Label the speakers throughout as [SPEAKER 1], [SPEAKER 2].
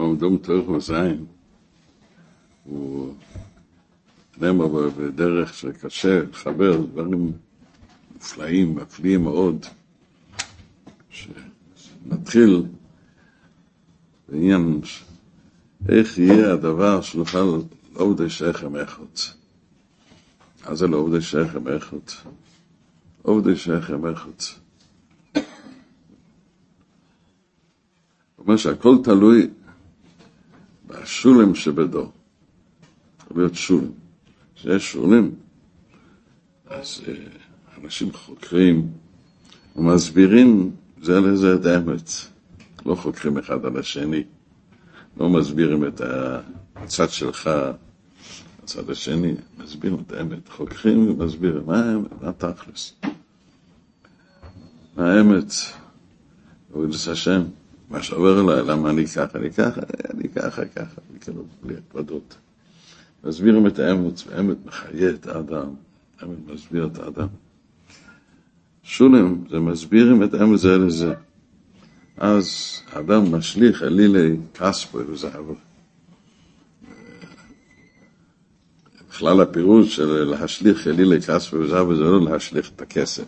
[SPEAKER 1] עומדום תורך מזין, הוא נאמר בדרך שקשה לחבר דברים מופלאים, מפליאים מאוד, שנתחיל בעניין איך יהיה הדבר שנוכל לעובדי שכם איכות. מה זה לעובדי שכם איכות? עובדי שכם איכות. אומר שהכל תלוי בשולם שבדור. יכול להיות שולם. כשיש שולים, אז אה, אנשים חוקרים ומסבירים זה לזה את האמת. לא חוקרים אחד על השני, לא מסבירים את הצד שלך, הצד השני, מסבירים את האמת. חוקרים ומסבירים מה האמת, מה תכלס. מה האמת? עבודת השם. מה שעובר אליי, למה אני ככה, אני ככה, אני ככה, ככה, כאילו, בלי הקפדות. מסבירים את האמת, והאמת מחיה את האדם, האמת מסביר את האדם. שולם, זה מסבירים את האמת זה לזה. אז האדם משליך אלילי כספו וזהבו. בכלל הפירוש של להשליך אלילי כספו וזהבו זה לא להשליך את הכסף,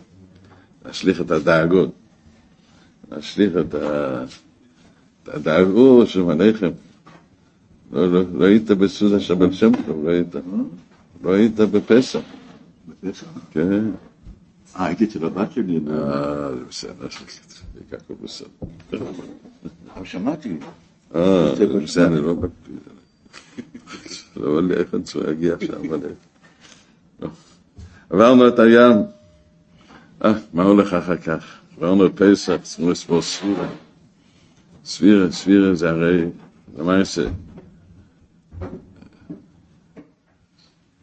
[SPEAKER 1] להשליך את הדאגות, להשליך את ה... דאגו שם עליכם. לא, לא, לא היית בסעודה של בן שם טוב, לא היית. לא היית בפסח.
[SPEAKER 2] בפסח?
[SPEAKER 1] כן.
[SPEAKER 2] אה, הייתי אצל הבת שלי.
[SPEAKER 1] אה, זה בסדר, זה הכל בסדר.
[SPEAKER 2] אבל שמעתי.
[SPEAKER 1] אה, זה אני לא מקפיד. לא עולה איך אני צריך להגיע עכשיו, אבל... לא. עברנו את הים. אה, מה הולך אחר כך? עברנו את פסח, צריכים לספור ספירה. ספירה, ספירה זה הרי, יעשה?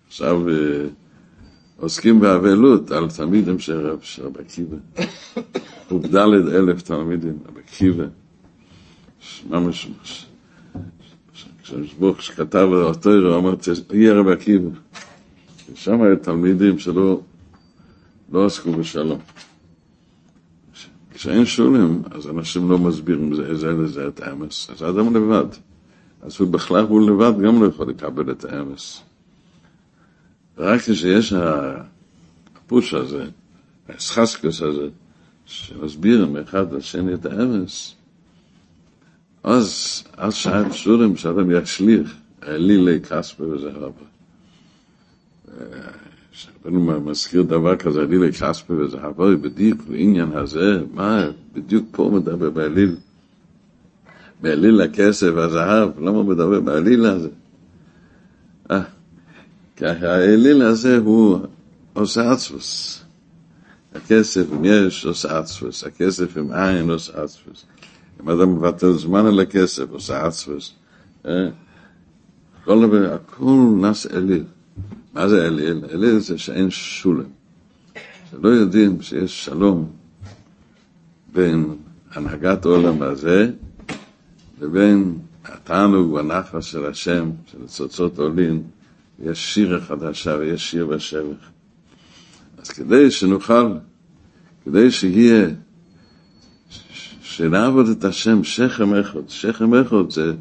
[SPEAKER 1] עכשיו אה, עוסקים באבלות על תלמידים של רב עקיבא. עובד אלף תלמידים, רבי עקיבא. ממש, כשברוך שכתב אותו, הוא אמר, יהיה רבי עקיבא. ושם היו תלמידים שלא לא עסקו בשלום. כשאין שולים, אז אנשים לא מסבירים זה, זה לזה את האמס. אז האדם לבד. אז הוא בכלל, הוא לבד גם לא יכול לקבל את האמס. רק כשיש הפוש הזה, הסחסקוס הזה, שמסבירים אחד לשני את האמס, אז, אז שעת שורים שאדם ישליך, אלילי כספי וזהבה. רבנו מזכיר דבר כזה, אלילי כספי וזהבה, בדיוק בעניין הזה, מה בדיוק פה מדבר באליל? באליל הכסף והזהב, למה מדבר באליל הזה? אה, ככה האליל הזה הוא עושה עצפוס. הכסף, אם יש, עושה עצפוס. הכסף עם עין עושה עצפוס. אם אדם מבטל זמן על הכסף, עושה עצפוס. כל דבר, הכל נס אליל. מה זה אליל? אליל זה שאין שולם. שלא יודעים שיש שלום בין הנהגת העולם הזה לבין התענוג והנחס של השם, של צוצות עולין, יש שיר חדשה ויש שיר בשבח. אז כדי שנוכל, כדי שיהיה, שנעבוד את השם שכם אחד, שכם אחד זה,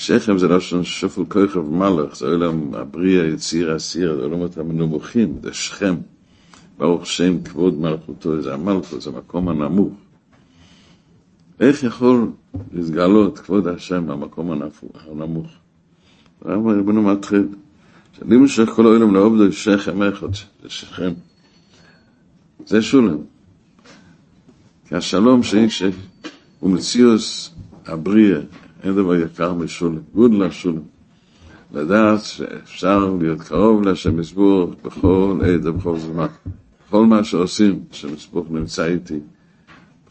[SPEAKER 1] שכם זה לשון שופל כוכב מלך, זה עולם הבריאה, יציר, הסיר, זה עולמות המנומכים, זה שכם. ברוך שם כבוד מלכותו, זה המלכות, זה המקום הנמוך. איך יכול להתגלות כבוד השם במקום הנמוך? למה רבנו מתחיל? שלי משך כל העולם לעובדו שכם אחד, זה שכם. זה שולם. כי השלום שאיש הוא מציאוס הבריאה, אין דבר יקר משולם, גודל השולם. לדעת שאפשר להיות קרוב להשם יסבור בכל עת ובכל זמן. כל מה שעושים, השם יסבור נמצא איתי.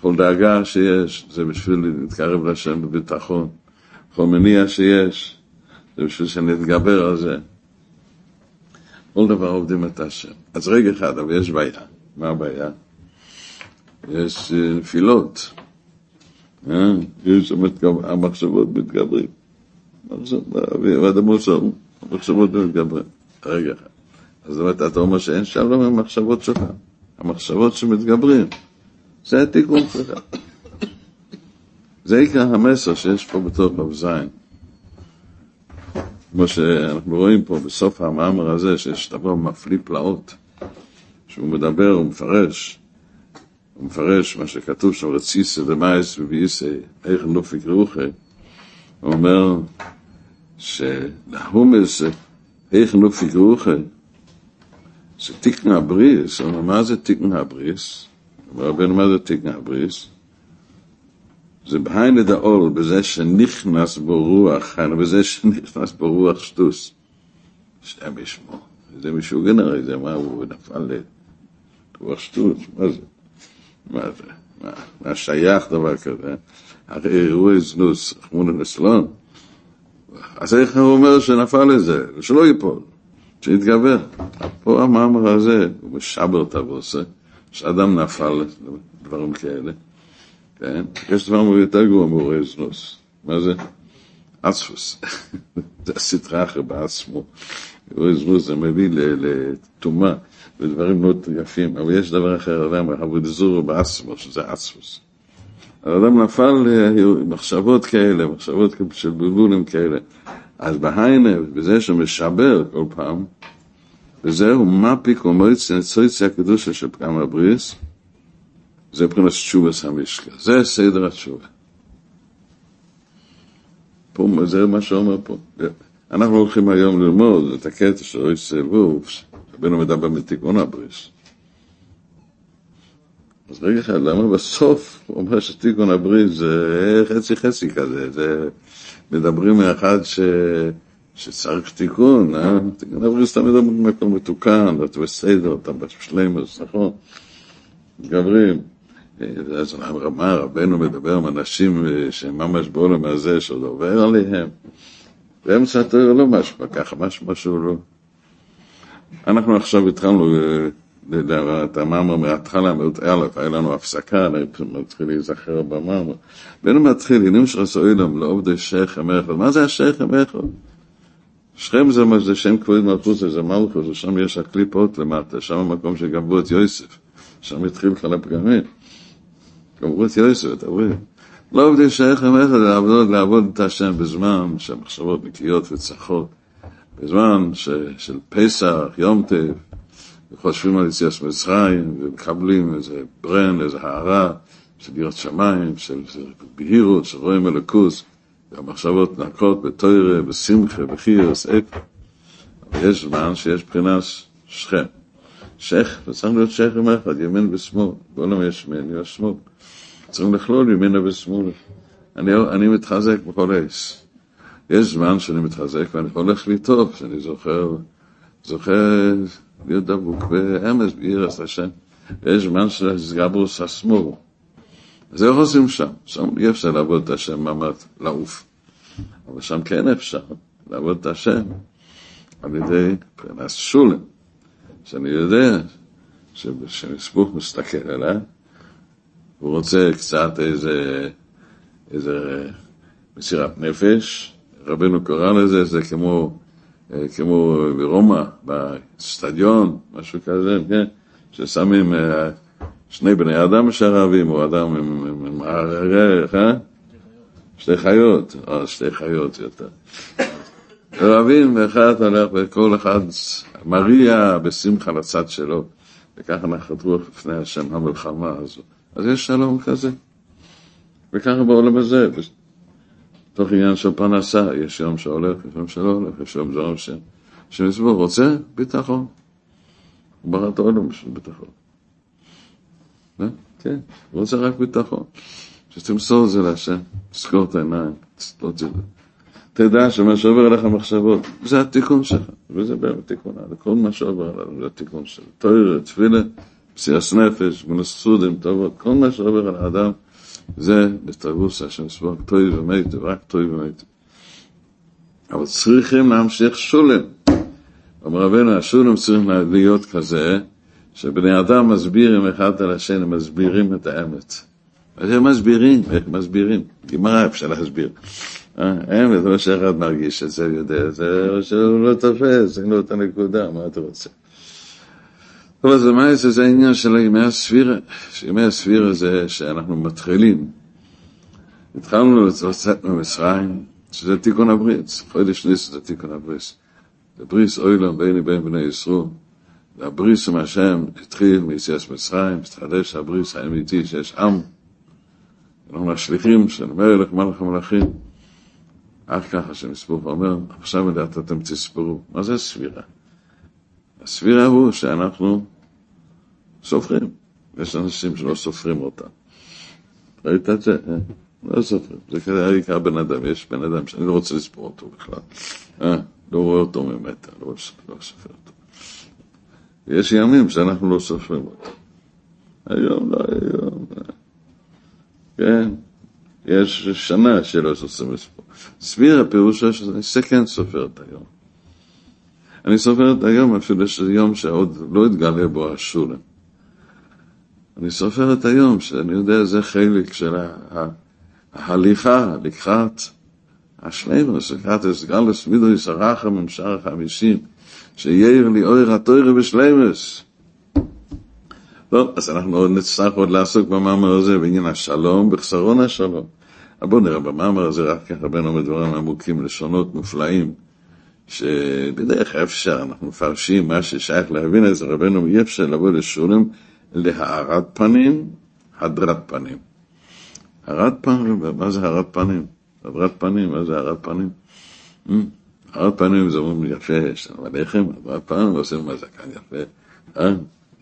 [SPEAKER 1] כל דאגה שיש, זה בשביל להתקרב להשם בביטחון. כל מניע שיש, זה בשביל שנתגבר על זה. כל דבר עובדים את השם. אז רגע אחד, אבל יש בעיה. מה הבעיה? יש נפילות. יש המחשבות מתגברים. ואדם עושה, המחשבות מתגברים. רגע. אז זאת אומרת, אתה אומר שאין שלום עם המחשבות שלך. המחשבות שמתגברים. זה התיקון שלך. זה עיקר המסר שיש פה בתוך רב זין. כמו שאנחנו רואים פה בסוף המאמר הזה, שיש דבר מפליא פלאות, שהוא מדבר, הוא מפרש, מפרש מה שכתוב שם, רציסא דמייס ובייסא, איך נופיק רוחי, הוא אומר שלהומס, איך נופיק רוחי, זה תיקן הבריס, הוא אומר, מה זה תיקן הבריס? רבנו, מה זה תיקן הבריס? זה בהיינה דאול, בזה שנכנס בו רוח, בזה שנכנס בו רוח שטוס. שתם ישמו. זה משוגן הרי, זה מה הוא נפל לרוח שטוס, מה זה? מה זה? מה, מה שייך דבר כזה? הרי אירועי זנוס, חמונה נסלון. אז איך הוא אומר שנפל לזה? שלא ייפול, שיתגבר. פה המאמר הזה, הוא משבר את הבוסה, שאדם נפל לדברים כאלה. כן? יש דבר יותר גרוע מאורי זנוס. מה זה? אצפוס. זה הסטרה אחר בעצמו. אורי זנוס זה מביא לטומאה ודברים מאוד יפים, אבל יש דבר אחר, אדם עבודזורו בעצמו, שזה אצפוס. האדם נפל למחשבות כאלה, מחשבות של בלבולים כאלה. אז בהיינה, בזה שמשבר כל פעם, וזהו מפיק ומועץ נצויצי הקדושה של פגם הבריס, זה מבחינת תשובס המשקל, זה סדר התשובה. פה, זה מה שאומר פה. אנחנו הולכים היום ללמוד את הקטע של אוי סלבוב, רבנו מדבר מתיקון הבריס. אז רגע אחד, למה בסוף הוא אומר שתיקון הבריס זה חצי חצי כזה, זה מדברים מאחד ש... שצריך תיקון, אה? תיקון הבריס תמיד במקום מתוקן, אתה בסדר, אתה בשלימוס, נכון? גברים. אז אמר רבנו מדבר עם אנשים שהם ממש בעולם הזה, שעוד עובר עליהם. באמצע התיאור לא משמע ככה, משמע שהוא לא. אנחנו עכשיו התחלנו את המאמר מההתחלה, א', היה לנו הפסקה, אני מתחיל להיזכר במאמר. בין מתחיל, הנה שרסו אילם לעובדי שכם אחד. מה זה השכם אחד? שכם זה, זה שם כבוד מלכות, זה מלכות, ושם יש הקליפות למטה, שם המקום שגבו את יוסף, שם התחיל כל הפגמים. גמרו את יוסף, אתה רואה? לא עובדי איך לעבוד, לעבוד את השם בזמן שהמחשבות נקיות וצחות, בזמן ש, של פסח, יום טף, וחושבים על יציאת מצרים, ומקבלים איזה ברן, איזה הערה של יראת שמיים, של, של בהירות, של רואים אלוקוס, והמחשבות נקות בתוירה, בשמחה, בחירס, איפה. אבל יש זמן שיש בחינת שכם. שייך, וצריך להיות שייכם אחד, ימין ושמאל, בעולם יש ימין, יש שמאל. צריכים לכלול ימינה ושמאלה. אני, אני מתחזק בכל עץ. יש זמן שאני מתחזק ואני הולך לי טוב, שאני זוכר, זוכר להיות דבוק באמס, באירס השם. ויש זמן של גברוס השמאל. אז איך עושים שם? שם אי אפשר לעבוד את השם ממש לעוף. אבל שם כן אפשר לעבוד את השם על ידי פרנס שולם. שאני יודע שמשפוך מסתכל עליי, הוא רוצה קצת איזה, איזה מסירת נפש, רבנו קורא לזה, זה כמו, כמו ברומא, בסטדיון, משהו כזה, כן? ששמים שני בני אדם שרבים, או אדם עם ערך, אה? שתי חיות, או שתי חיות יותר. רבים, ואחד הולך, וכל אחד מריע בשמחה לצד שלו, וככה נחת רוח לפני השם המלחמה הזו. אז יש שלום כזה. וככה בעולם הזה, תוך עניין של פרנסה, יש יום שהולך, יש יום שלא הולך, יש יום זרם שם. שמסבור רוצה ביטחון. הוא ברא את העולם בשביל ביטחון. אה? כן, הוא רוצה רק ביטחון. שתמסור את זה להשם, תזכור את העיניים, תסתור את זה. תדע שמה שעובר עליך מחשבות, זה התיקון שלך, וזה באמת תיקון, כל מה שעובר עליו זה התיקון שלך. תויר, תפילה, פסיעס נפש, מנסודים טובות, כל מה שעובר על האדם זה בתרבוס השם סבור, טוי ומתי, רק טוי ומתי. אבל צריכים להמשיך שולם. אומר רבנו, השולם צריכים להיות כזה, שבני אדם מסבירים אחד על השני, מסבירים את האמת. אז הם מסבירים, איך מסבירים? גמרא אפשר להסביר. האמת, לא שאחד מרגיש את זה, יודע, זה שהוא לא תופס, אין לו את הנקודה, מה אתה רוצה? אבל זה מה זה, זה העניין של ימי הספירה, שימי הספירה זה שאנחנו מתחילים התחלנו לצאת ממצרים, שזה תיקון הבריץ, חודש ניס זה תיקון הבריץ. זה בריס אוילם ביני בין בני ישראל. והבריס עם השם התחיל מיציאת מצרים, התחדש הבריס האמיתי שיש עם. אנחנו השליחים של מלך מלך המלכים. אך ככה שמספור אומר, עכשיו לדעת אתם תספרו. מה זה סבירה? הסבירה הוא שאנחנו סופרים. יש אנשים שלא סופרים אותם. ראית את זה? אה? לא סופרים. זה כזה העיקר בן אדם. יש בן אדם שאני לא רוצה לספור אותו בכלל. אה, לא רואה אותו ממטר, לא, לא סופר אותו. יש ימים שאנחנו לא סופרים אותו. היום לא היום. אה. כן. יש שנה שלא סופרים לספור. סביר הפירושו שאני כן סופר את היום. אני סופר את היום אפילו שזה יום שעוד לא התגלה בו השולם. אני סופר את היום, שאני יודע זה חלק של ההליכה לקראת השלימוס, לקראת הסגלוס מידויס הרחם עם שאר החמישים, שיאיר לי אויר התוירה בשלימוס. טוב, אז אנחנו עוד נצטרך עוד לעסוק במאמר הזה בעניין השלום, בחסרון השלום. בואו נראה במאמר הזה רק ככה בין הרבה דברים עמוקים, לשונות מופלאים, שבדרך אפשר, אנחנו מפרשים מה ששייך להבין את זה, רבנו אי אפשר לבוא לשולם להארת פנים, הדרת פנים. הארת פנים, מה זה הארת פנים? הדרת פנים, מה זה הארת פנים? הארת פנים זה אומרים יפה, יש לנו לחם, הדרת פנים, ועושים מה זקן יפה. אה,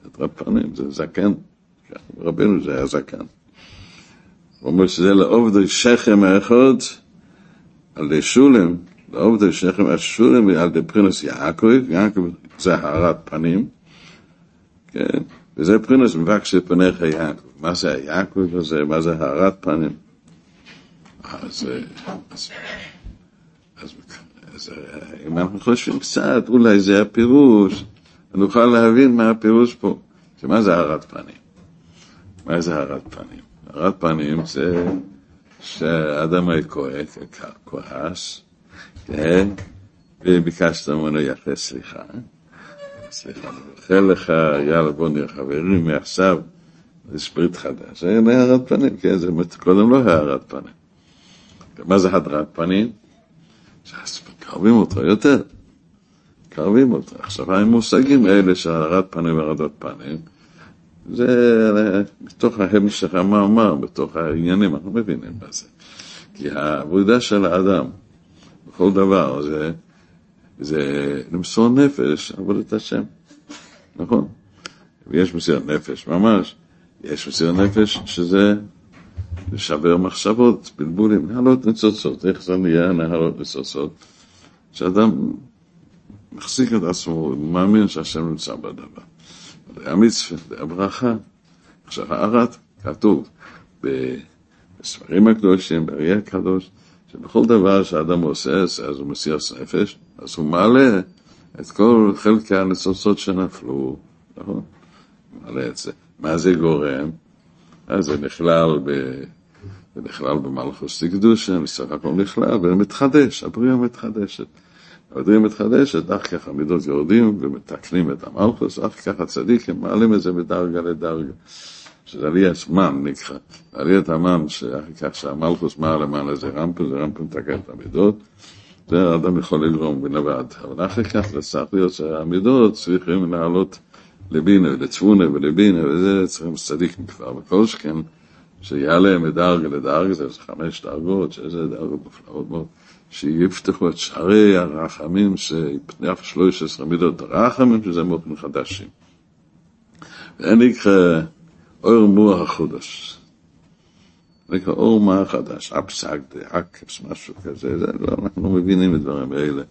[SPEAKER 1] הדרת פנים זה זקן, רבנו זה היה זקן. הוא אומר שזה לעובדי שכם האחד, על ידי לעובדי שכם השולם על ידי פרינס יעקב, יעקב זה הארת פנים, כן? וזה פרינס מבקשי פניך יעקב. מה זה היעקב הזה? מה זה הארת פנים? אז, אז, אז, אז אם אנחנו חושבים קצת, אולי זה הפירוש, נוכל להבין מה הפירוש פה. שמה זה הארת פנים? מה זה הארת פנים? הארת פנים זה שאדם כועס, כן? וביקשת ממנו יפה סליחה. סליחה, אני מאחל לך, יאללה בוא נהיה חברים מעכשיו, זה שפריט חדש. זה הארת פנים, כן, זה קודם לא הארת פנים. מה זה הדרת פנים? שקרבים אותו יותר. קרבים אותו. עכשיו, המושגים האלה של הארת פנים והרדת פנים, זה בתוך ההמשך המאמר, בתוך העניינים, אנחנו מבינים בזה. כי העבודה של האדם, בכל דבר, זה, זה למסור נפש, עבודת השם, נכון? ויש מסירת נפש, ממש. יש מסירת נפש שזה לשבר מחשבות, בלבולים, נהלות ניצוצות. איך זה נהיה נהלות ניצוצות? שאדם מחזיק את עצמו, הוא מאמין שהשם נמצא בדבר. המצווה, הברכה. עכשיו, הארת, כתוב בספרים הקדושים, באריה הקדוש, שבכל דבר שאדם עושה, אז הוא מסיר נפש, אז הוא מעלה את כל חלקי הניצוצות שנפלו, נכון? מעלה את זה. מה זה גורם? אז זה נכלל ב... זה נכלל במלכוס קדושה, מסך הכל נכלל, ומתחדש, הבריאה מתחדשת. הבריאה מתחדשת, אך ככה מידות יורדים ומתקנים את המלכוס, אך ככה צדיקים מעלים את זה מדרגה לדרגה. שזה עליית מן נקרא, עליית המן, כך שהמלכוס מעל למעלה זה רמפה, זה רמפה מתקן את המידות, זה האדם יכול לגרום בנבד. אבל אחר כך זה צריך להיות שהמידות צריכים לעלות לבינה ולצפונה ולבינה, וזה צריכים צדיקים כבר, וכל שכן שיעלה מדרגה לדרגה, זה חמש דרגות, שזה דרגות מופלאות מאוד, שיפתחו את שערי הרחמים, שיפתח שלוש עשרה מידות הרחמים, שזה מוכן חדשים. ואין יקרה אור מוח החודש. נקרא אור מוח חדש, אפסק, דאקס, משהו כזה, זה לא, אנחנו מבינים את דברים האלה.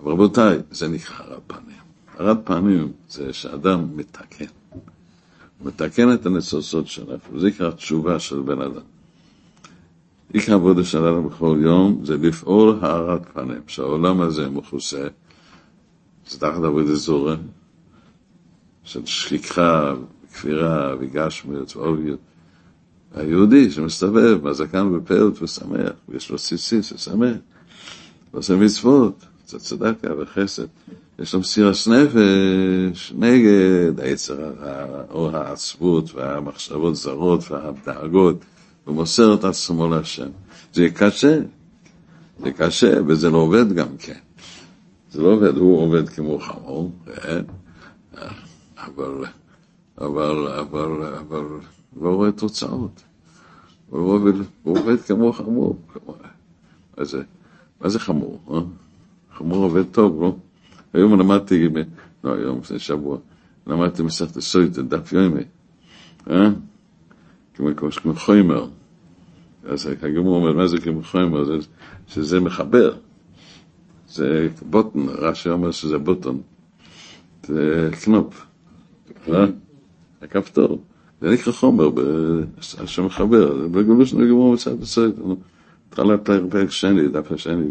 [SPEAKER 1] אבל רבותיי, זה נקרא הרת פנים. הרת פנים זה שאדם מתקן. הוא מתקן את הניצוצות שלנו, זה נקרא תשובה של בן אדם. עיקר עבודה שלנו בכל יום זה לפעול הארת פנים, שהעולם הזה מכוסה, זה תחת עבודה זורם, של שכחה, כפירה וגשמיות ואוביות. היהודי שמסתובב מהזקן בפאות ושמח, ויש לו סיסיס ושמח, ועושה מצוות, זה צדקה וחסד. יש לו מסירת נפש נגד היצר הרע, או העצבות והמחשבות זרות והדאגות ומוסר את עצמו להשם. זה קשה, זה קשה, וזה לא עובד גם כן. זה לא עובד, הוא עובד כמו חמור, כן? אבל, אבל, אבל, אבל לא רואה תוצאות. הוא עובד, הוא עובד כמו חמור. מה זה, מה זה חמור? אה? חמור עובד טוב, לא? היום למדתי, לא היום, לפני שבוע, למדתי מסכת הסויטה, דף יומי, אה? כמו, חומר. אז הגמור אומר, מה זה כמו חומר? זה, שזה מחבר. זה בוטן, רש"י אומר שזה בוטון. זה קנופ, אה? הכפתור. זה נקרא חומר, שמחבר, זה בגלוש נגמור מצד הסויטה. התחלת פרק שני, דף השני.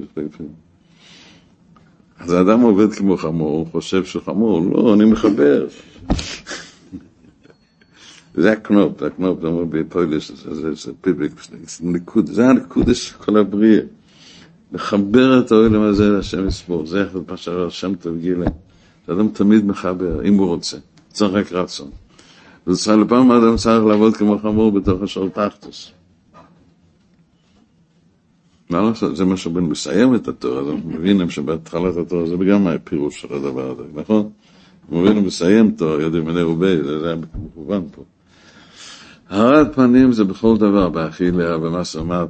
[SPEAKER 1] אז האדם עובד כמו חמור, הוא חושב חמור, לא, אני מחבר. זה הקנופ, הקנופ, זה אומר בפוילש, זה פיבליק, ניקוד, זה הניקוד של כל הבריאה. לחבר את האוהלם הזה להשם יסבור, זה מה שהשם טוב גילה. האדם תמיד מחבר, אם הוא רוצה, צריך רק רצון. לפעם האדם צריך לעבוד כמו חמור בתוך השור תחתוס. מה לעשות, זה מה שבן מסיים את התורה, אז אנחנו מבינים שבהתחלת התורה זה גם הפירוש של הדבר הזה, נכון? מבינים מסיים תורה, יודעים מני רובי, זה היה מכוון פה. הארת פנים זה בכל דבר, באכילה, במסרמת,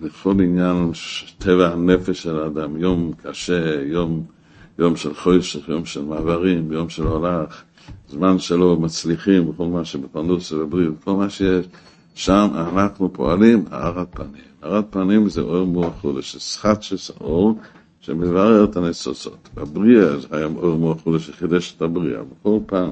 [SPEAKER 1] בכל עניין טבע הנפש של האדם, יום קשה, יום, יום של חושך, יום של מעברים, יום של הולך, זמן שלא מצליחים, בכל מה שבפרנוס ובבריאות, כל מה שיש, שם אנחנו פועלים הארת פנים. הארת פנים זה אור מוח חודש, זה סחטשס האור שמברר את הניצוצות. בבריאה זה היה אור מוח חודש שחידש את הבריאה. בכל פעם,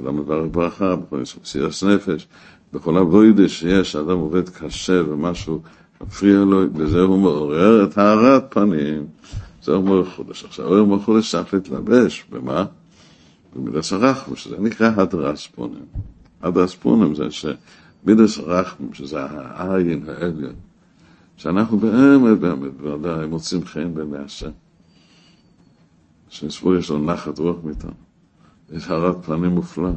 [SPEAKER 1] אדם מברר ברכה, בכל מסירת נפש, בכל אבוידה שיש, אדם עובד קשה ומשהו מפריע לו, וזה הוא מעורר את הארת פנים. זה אור מוח חודש. עכשיו, אור מוח חודש צריך להתלבש, במה? במידס הרחם, שזה נקרא הדרס פונים. הדרס פונים זה שמידס הרחם, שזה העין העליון. שאנחנו באמת, באמת, בוודאי מוצאים חן בעיני השם. שנסבור יש לו נחת רוח מאיתנו. יש הרת פנים מופלא.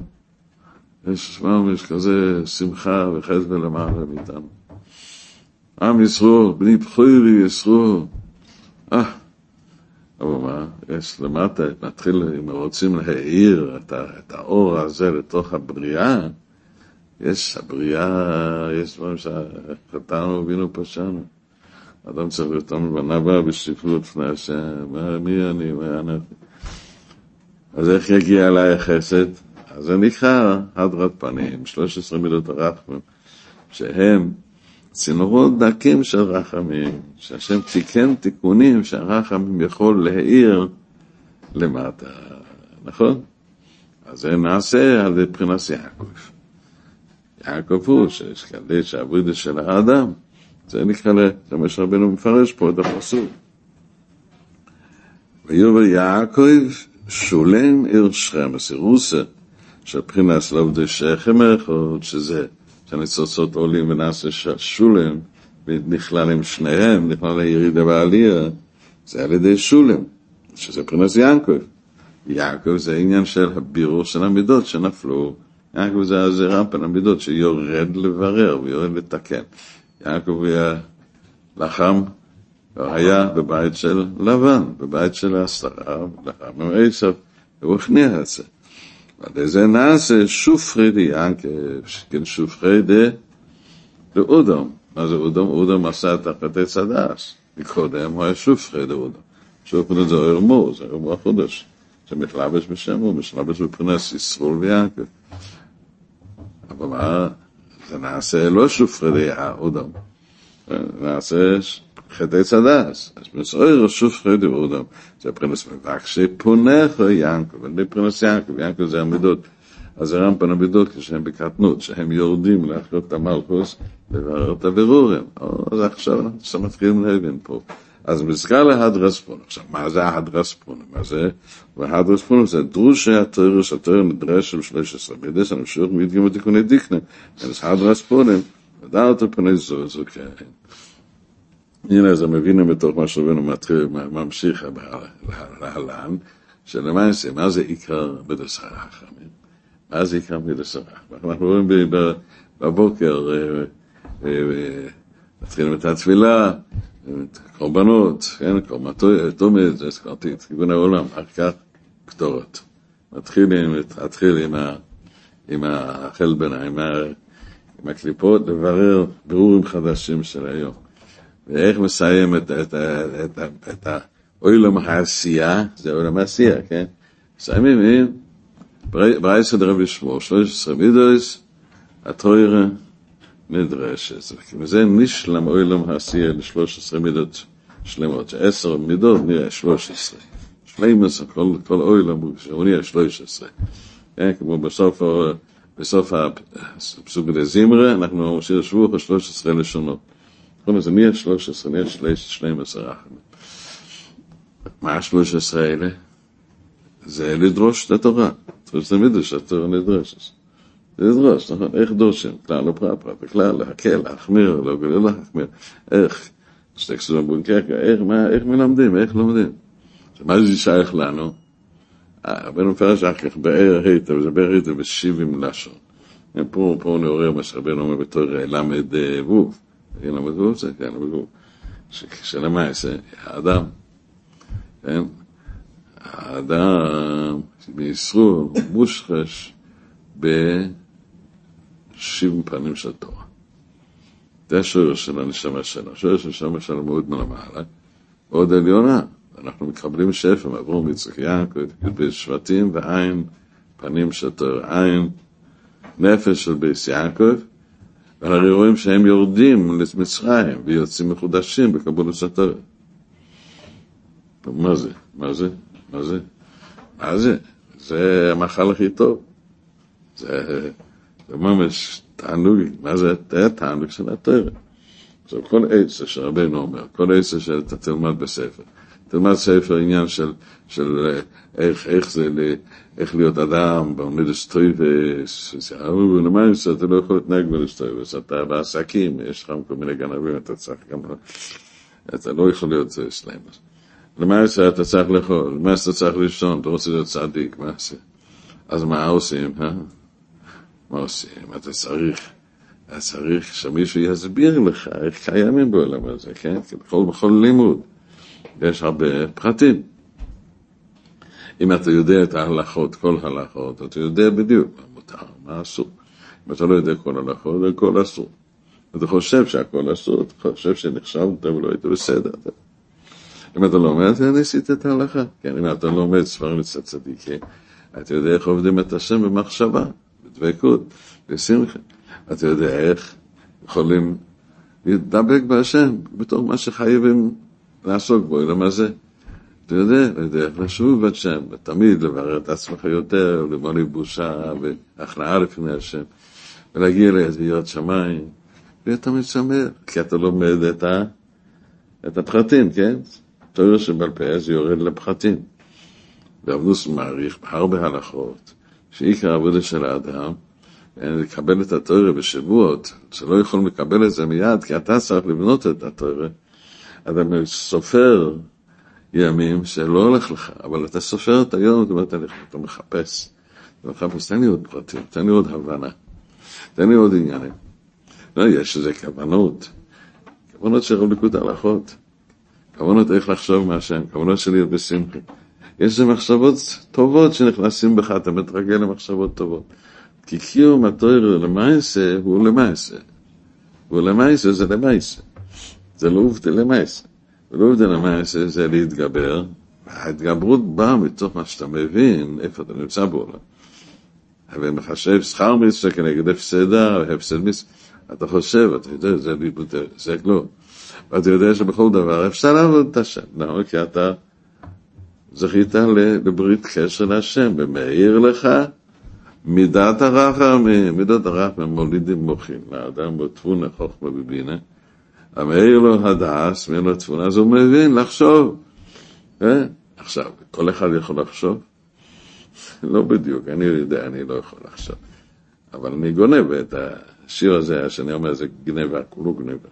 [SPEAKER 1] יש יש כזה שמחה וחסד ולמעלה מאיתנו. עם ישרור, בני בכירי ישרור. אה, אבל מה, יש למטה, מתחיל, אם רוצים להאיר את, את האור הזה לתוך הבריאה, יש הבריאה, יש דברים שחטאנו ובינו פשענו. אדם צריך להיות תמיד בא בשפלות לפני השם, מי אני, מה אנחנו. אז איך יגיע אליי החסד? אז זה נקרא הדרת פנים, 13 מידות הרחמים, שהם צינורות דקים של רחמים, שהשם תיקן תיקונים שהרחמים יכול להאיר למטה, נכון? אז זה נעשה על מבחינת יעקב. יעקב הוא שקדש העבודה של האדם, זה נקרא, זה מה שרבנו מפרש פה את הפסוק. ויובל יעקב שולם עיר שכם, הסירוסה של מבחינת לעובדי שכם אחד, שזה, שהניצוצות עולים ונעשה שולם, ונכלל עם שניהם, נכלל הירידה והעלייה, זה על ידי שולם, שזה מבחינת יעקב. יעקב זה העניין של הבירור של המידות שנפלו יעקב זה הזרע פן המידות שיורד לברר ויורד לתקן. יעקב היה לחם, היה בבית של לבן, בבית של הסתרה, לחם עם עשב, והוא הכניע את זה. נעשה שופרי די יעקב, כן שופרי די לאודום. מה זה אודום? אודום עשה את החטא צדס. מקודם הוא היה שופרי די אודום. שופרי זה ארמו, זה ארמו החודש. שמתלבש בשם הוא, משלבש בפרנס ישרול ויעקב. אבל מה, זה נעשה לא שופרי אודם, נעשה חטא צדס. אז בסויר שופרי אודם, זה פרנס מבקשי פונך ינקו, ואני פרנס ינקו, ינקו זה המידות. אז זה רמפן המידות כשהם בקטנות, שהם יורדים להחיות את המלכוס, לברר את הבירורים. אז עכשיו אנחנו מתחילים להבין פה. אז מזכר להדרספון. עכשיו, מה זה ההדרספון? מה זה? וההדרספון זה דרושי התוירוס, התויר נדרש של 13 בידס, אני חושב מדגים ותיקוני דיקנה. אז ההדרספונים, ודעת פני זו, זו כן. הנה, אז מבינים בתוך מה שרבנו ממשיך להלן, שלמעשה, מה זה עיקר בדס הרחמים? מה זה עיקר בדס הרחמים? אנחנו רואים בבוקר, מתחילים את התפילה, את הקורבנות, כן, תומד, זה כיוון העולם, אחר כך קטורת. מתחילים, מתחיל עם, החלבנה, עם, ה, עם הקליפות, לברר ברורים חדשים של היום. ואיך מסיים את, את, את, את, את האוילום העשייה, זה אוילום העשייה, כן? מסיימים עם ברייסא דרבי שמור, 13 מידויס, התוירה מדרשת. וזה נשלם אוילום העשייה ל-13 מידות שלמות, שעשר מידות נראה 13. שלמס, כל, כל אוילום הוא נראה 13. כן, כמו בסוף, בסוף הפסוק דזימרה, אנחנו עושים שבוע 13 לשונות. כלומר זה נהיה 13, נהיה 12 אחרים. מה ה-13 האלה? זה לדרוש את התורה. זה תמיד שהתורה נדרשת. זה לדרוש, נכון? איך דורשים? כלל לא פרט, בכלל להקל, להחמיר, לא גדול להחמיר. איך? שטקסטון בונקרקה, איך, מה, איך מלמדים, איך לומדים? מה זה שייך לנו? רבנו מפרש אחר כך באר היטב, זה באר היטב בשבעים לשון. פה, פה נעורר מה שרבנו אומר בתור למד ווב. למד ווב זה, כן, למד ווב. שלמעשה, האדם, כן, האדם בישרו מושחש בשבעים פנים של תורה. זה השורר של הנשמה שלנו, השורר של הנשמה שלנו מאוד מלמעלה, מאוד עליונה. אנחנו מקבלים שפע מעבור מצחק יעקב, י"ב שבטים ועין, פנים של תורה, עין, נפש של ביס יעקב, והרי רואים שהם יורדים למצרים ויוצאים מחודשים בקבולת התורה. מה זה? מה זה? מה זה? מה זה? זה המאכל הכי טוב. זה, זה ממש תענוג, מה זה? זה התענוג של התורה. עכשיו, כל עצה שרבנו אומר, כל עצה שאתה תלמד בספר, תלמד ספר עניין של, של איך, איך זה, איך להיות אדם, באונידס טויבס, ולמעשה אתה לא יכול להתנהג באונידס טויבס, אתה בעסקים, יש לך כל מיני גנבים, אתה צריך גם, אתה לא יכול להיות שלם. למעשה אתה צריך לאכול, למעשה אתה צריך לישון, אתה רוצה להיות צדיק, מה זה? אז מה עושים, אה? מה עושים? אתה צריך, אתה צריך שמישהו יסביר לך איך קיימים בעולם הזה, כן? בכל, בכל לימוד יש הרבה פרטים. אם אתה יודע את ההלכות, כל ההלכות, אתה יודע בדיוק מה מותר, מה אסור. אם אתה לא יודע כל ההלכות, הכל אסור. אתה חושב שהכל אסור, אתה חושב שנכשלת ולא היית בסדר. אם אתה לומד, אתה ניסית את ההלכה. כן, אם אתה לומד ספרים אצל צדיקים, אתה יודע איך עובדים את השם במחשבה, בדבקות, בשמחה. אתה יודע איך יכולים להידבק בהשם בתור מה שחייבים לעסוק בו, אלא מה זה? אתה יודע, איך לשוב בהשם, ותמיד לברר את עצמך יותר, לבוא בושה והכנעה לפני השם, ולהגיע לידיעות שמיים, תמיד שמח, כי אתה לומד את, ה, את הפחתים, כן? תורה שבעל פה זה יורד לפחתים. ואבנוס מעריך בהרבה הלכות, שעיקר העבודה של האדם, לקבל את התורה בשבועות, שלא יכול לקבל את זה מיד, כי אתה צריך לבנות את התורה. אתה סופר ימים שלא הולך לך, אבל אתה סופר את היום, זאת אומרת, אתה מחפש. אתה מחפש, תן לי עוד פרטים, תן לי עוד הבנה, תן לי עוד עניינים. לא, יש איזה כוונות, כוונות של רבליקות הלכות. כוונות איך לחשוב מהשם, כוונות של להיות בשמחה. יש איזה מחשבות טובות שנכנסים בך, אתה מתרגל למחשבות טובות. כי קיום התויר למעשה הוא למעשה. הוא למעשה זה למעשה. זה לא עובדה למעשה. ולא עובדה למעשה זה להתגבר. ההתגברות באה מתוך מה שאתה מבין, איפה אתה נמצא בעולם. ומחשב שכר מצווה כנגד הפסדה, הפסד מצווה. אתה חושב, אתה יודע, זה, זה כלום. ואתה יודע שבכל דבר אפשר לעבוד את השם. למה? כי אתה זכית לברית קשר להשם, ומאיר לך מידת הרחמים, מידת הרחמים מולידים מוחין, לאדם בתבונה חוכמה בבינה, המאיר לו הדס, מאיר לו תבונה, אז הוא מבין לחשוב. אה? עכשיו, כל אחד יכול לחשוב? לא בדיוק, אני יודע, אני לא יכול לחשוב. אבל אני גונב את השיר הזה, שאני אומר, זה גנבה, כולו גנבה.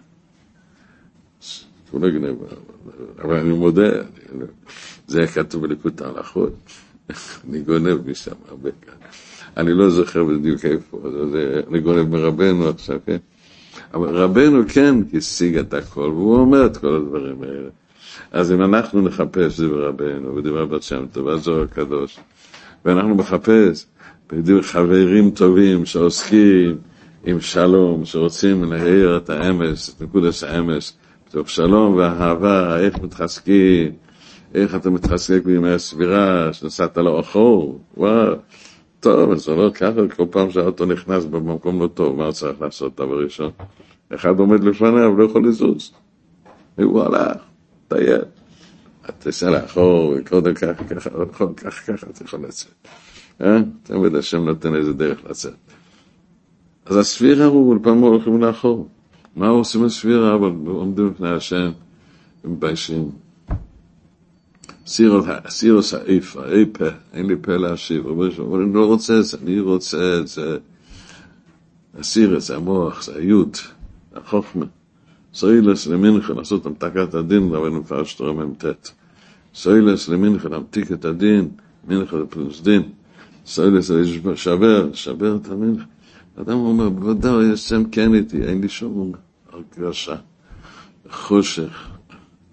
[SPEAKER 1] כולו גנבה. אבל אני מודה, זה היה כתוב בליקוד ההלכות. אני גונב משם הרבה כאן. אני לא זוכר בדיוק איפה, אני גונב מרבנו עכשיו, כן? אבל רבנו כן השיג את הכל, והוא אומר את כל הדברים האלה. אז אם אנחנו נחפש דברי רבנו ודברי בת שם טוב והזוהר הקדוש, ואנחנו בדברי חברים טובים שעוסקים עם שלום, שרוצים להעיר את האמס, את נקודס האמס, מתוך שלום ואהבה, איך מתחזקים, איך אתה מתחזק בימי הסבירה, שנסעת לאחור, וואו, טוב, אז זה לא ככה, כל פעם שהאוטו נכנס במקום לא טוב, מה צריך לעשות דבר ראשון? אחד עומד לפניו, לא יכול לזוז. והוא הלך, טייל. תיסע לאחור, וקודם ככה, ככה, לא יכול, ככה, ככה, אתה יכול לצאת. אה? תמיד השם נותן איזה דרך לצאת. אז הספירה הוא, פעם הולכים לאחור. מה עושים בספירה? אבל עומדים לפני השם, ומביישים. סירוס האיפה, אי פה, אין לי פה להשיב, אבל אני לא רוצה את זה, אני רוצה את זה. הסירס, המוח, זה היוד, החוכמה. סוילס למינכן, לעשות המתקת הדין, רבנו מפרש תורה מ"ט. סוילס למינכן, להמתיק את הדין, מינכן לפלוס דין. סוילס שבר, שבר את המינכן. אדם אומר, בוודאי, יש שם כן איתי, אין לי שום הרגשה. חושך,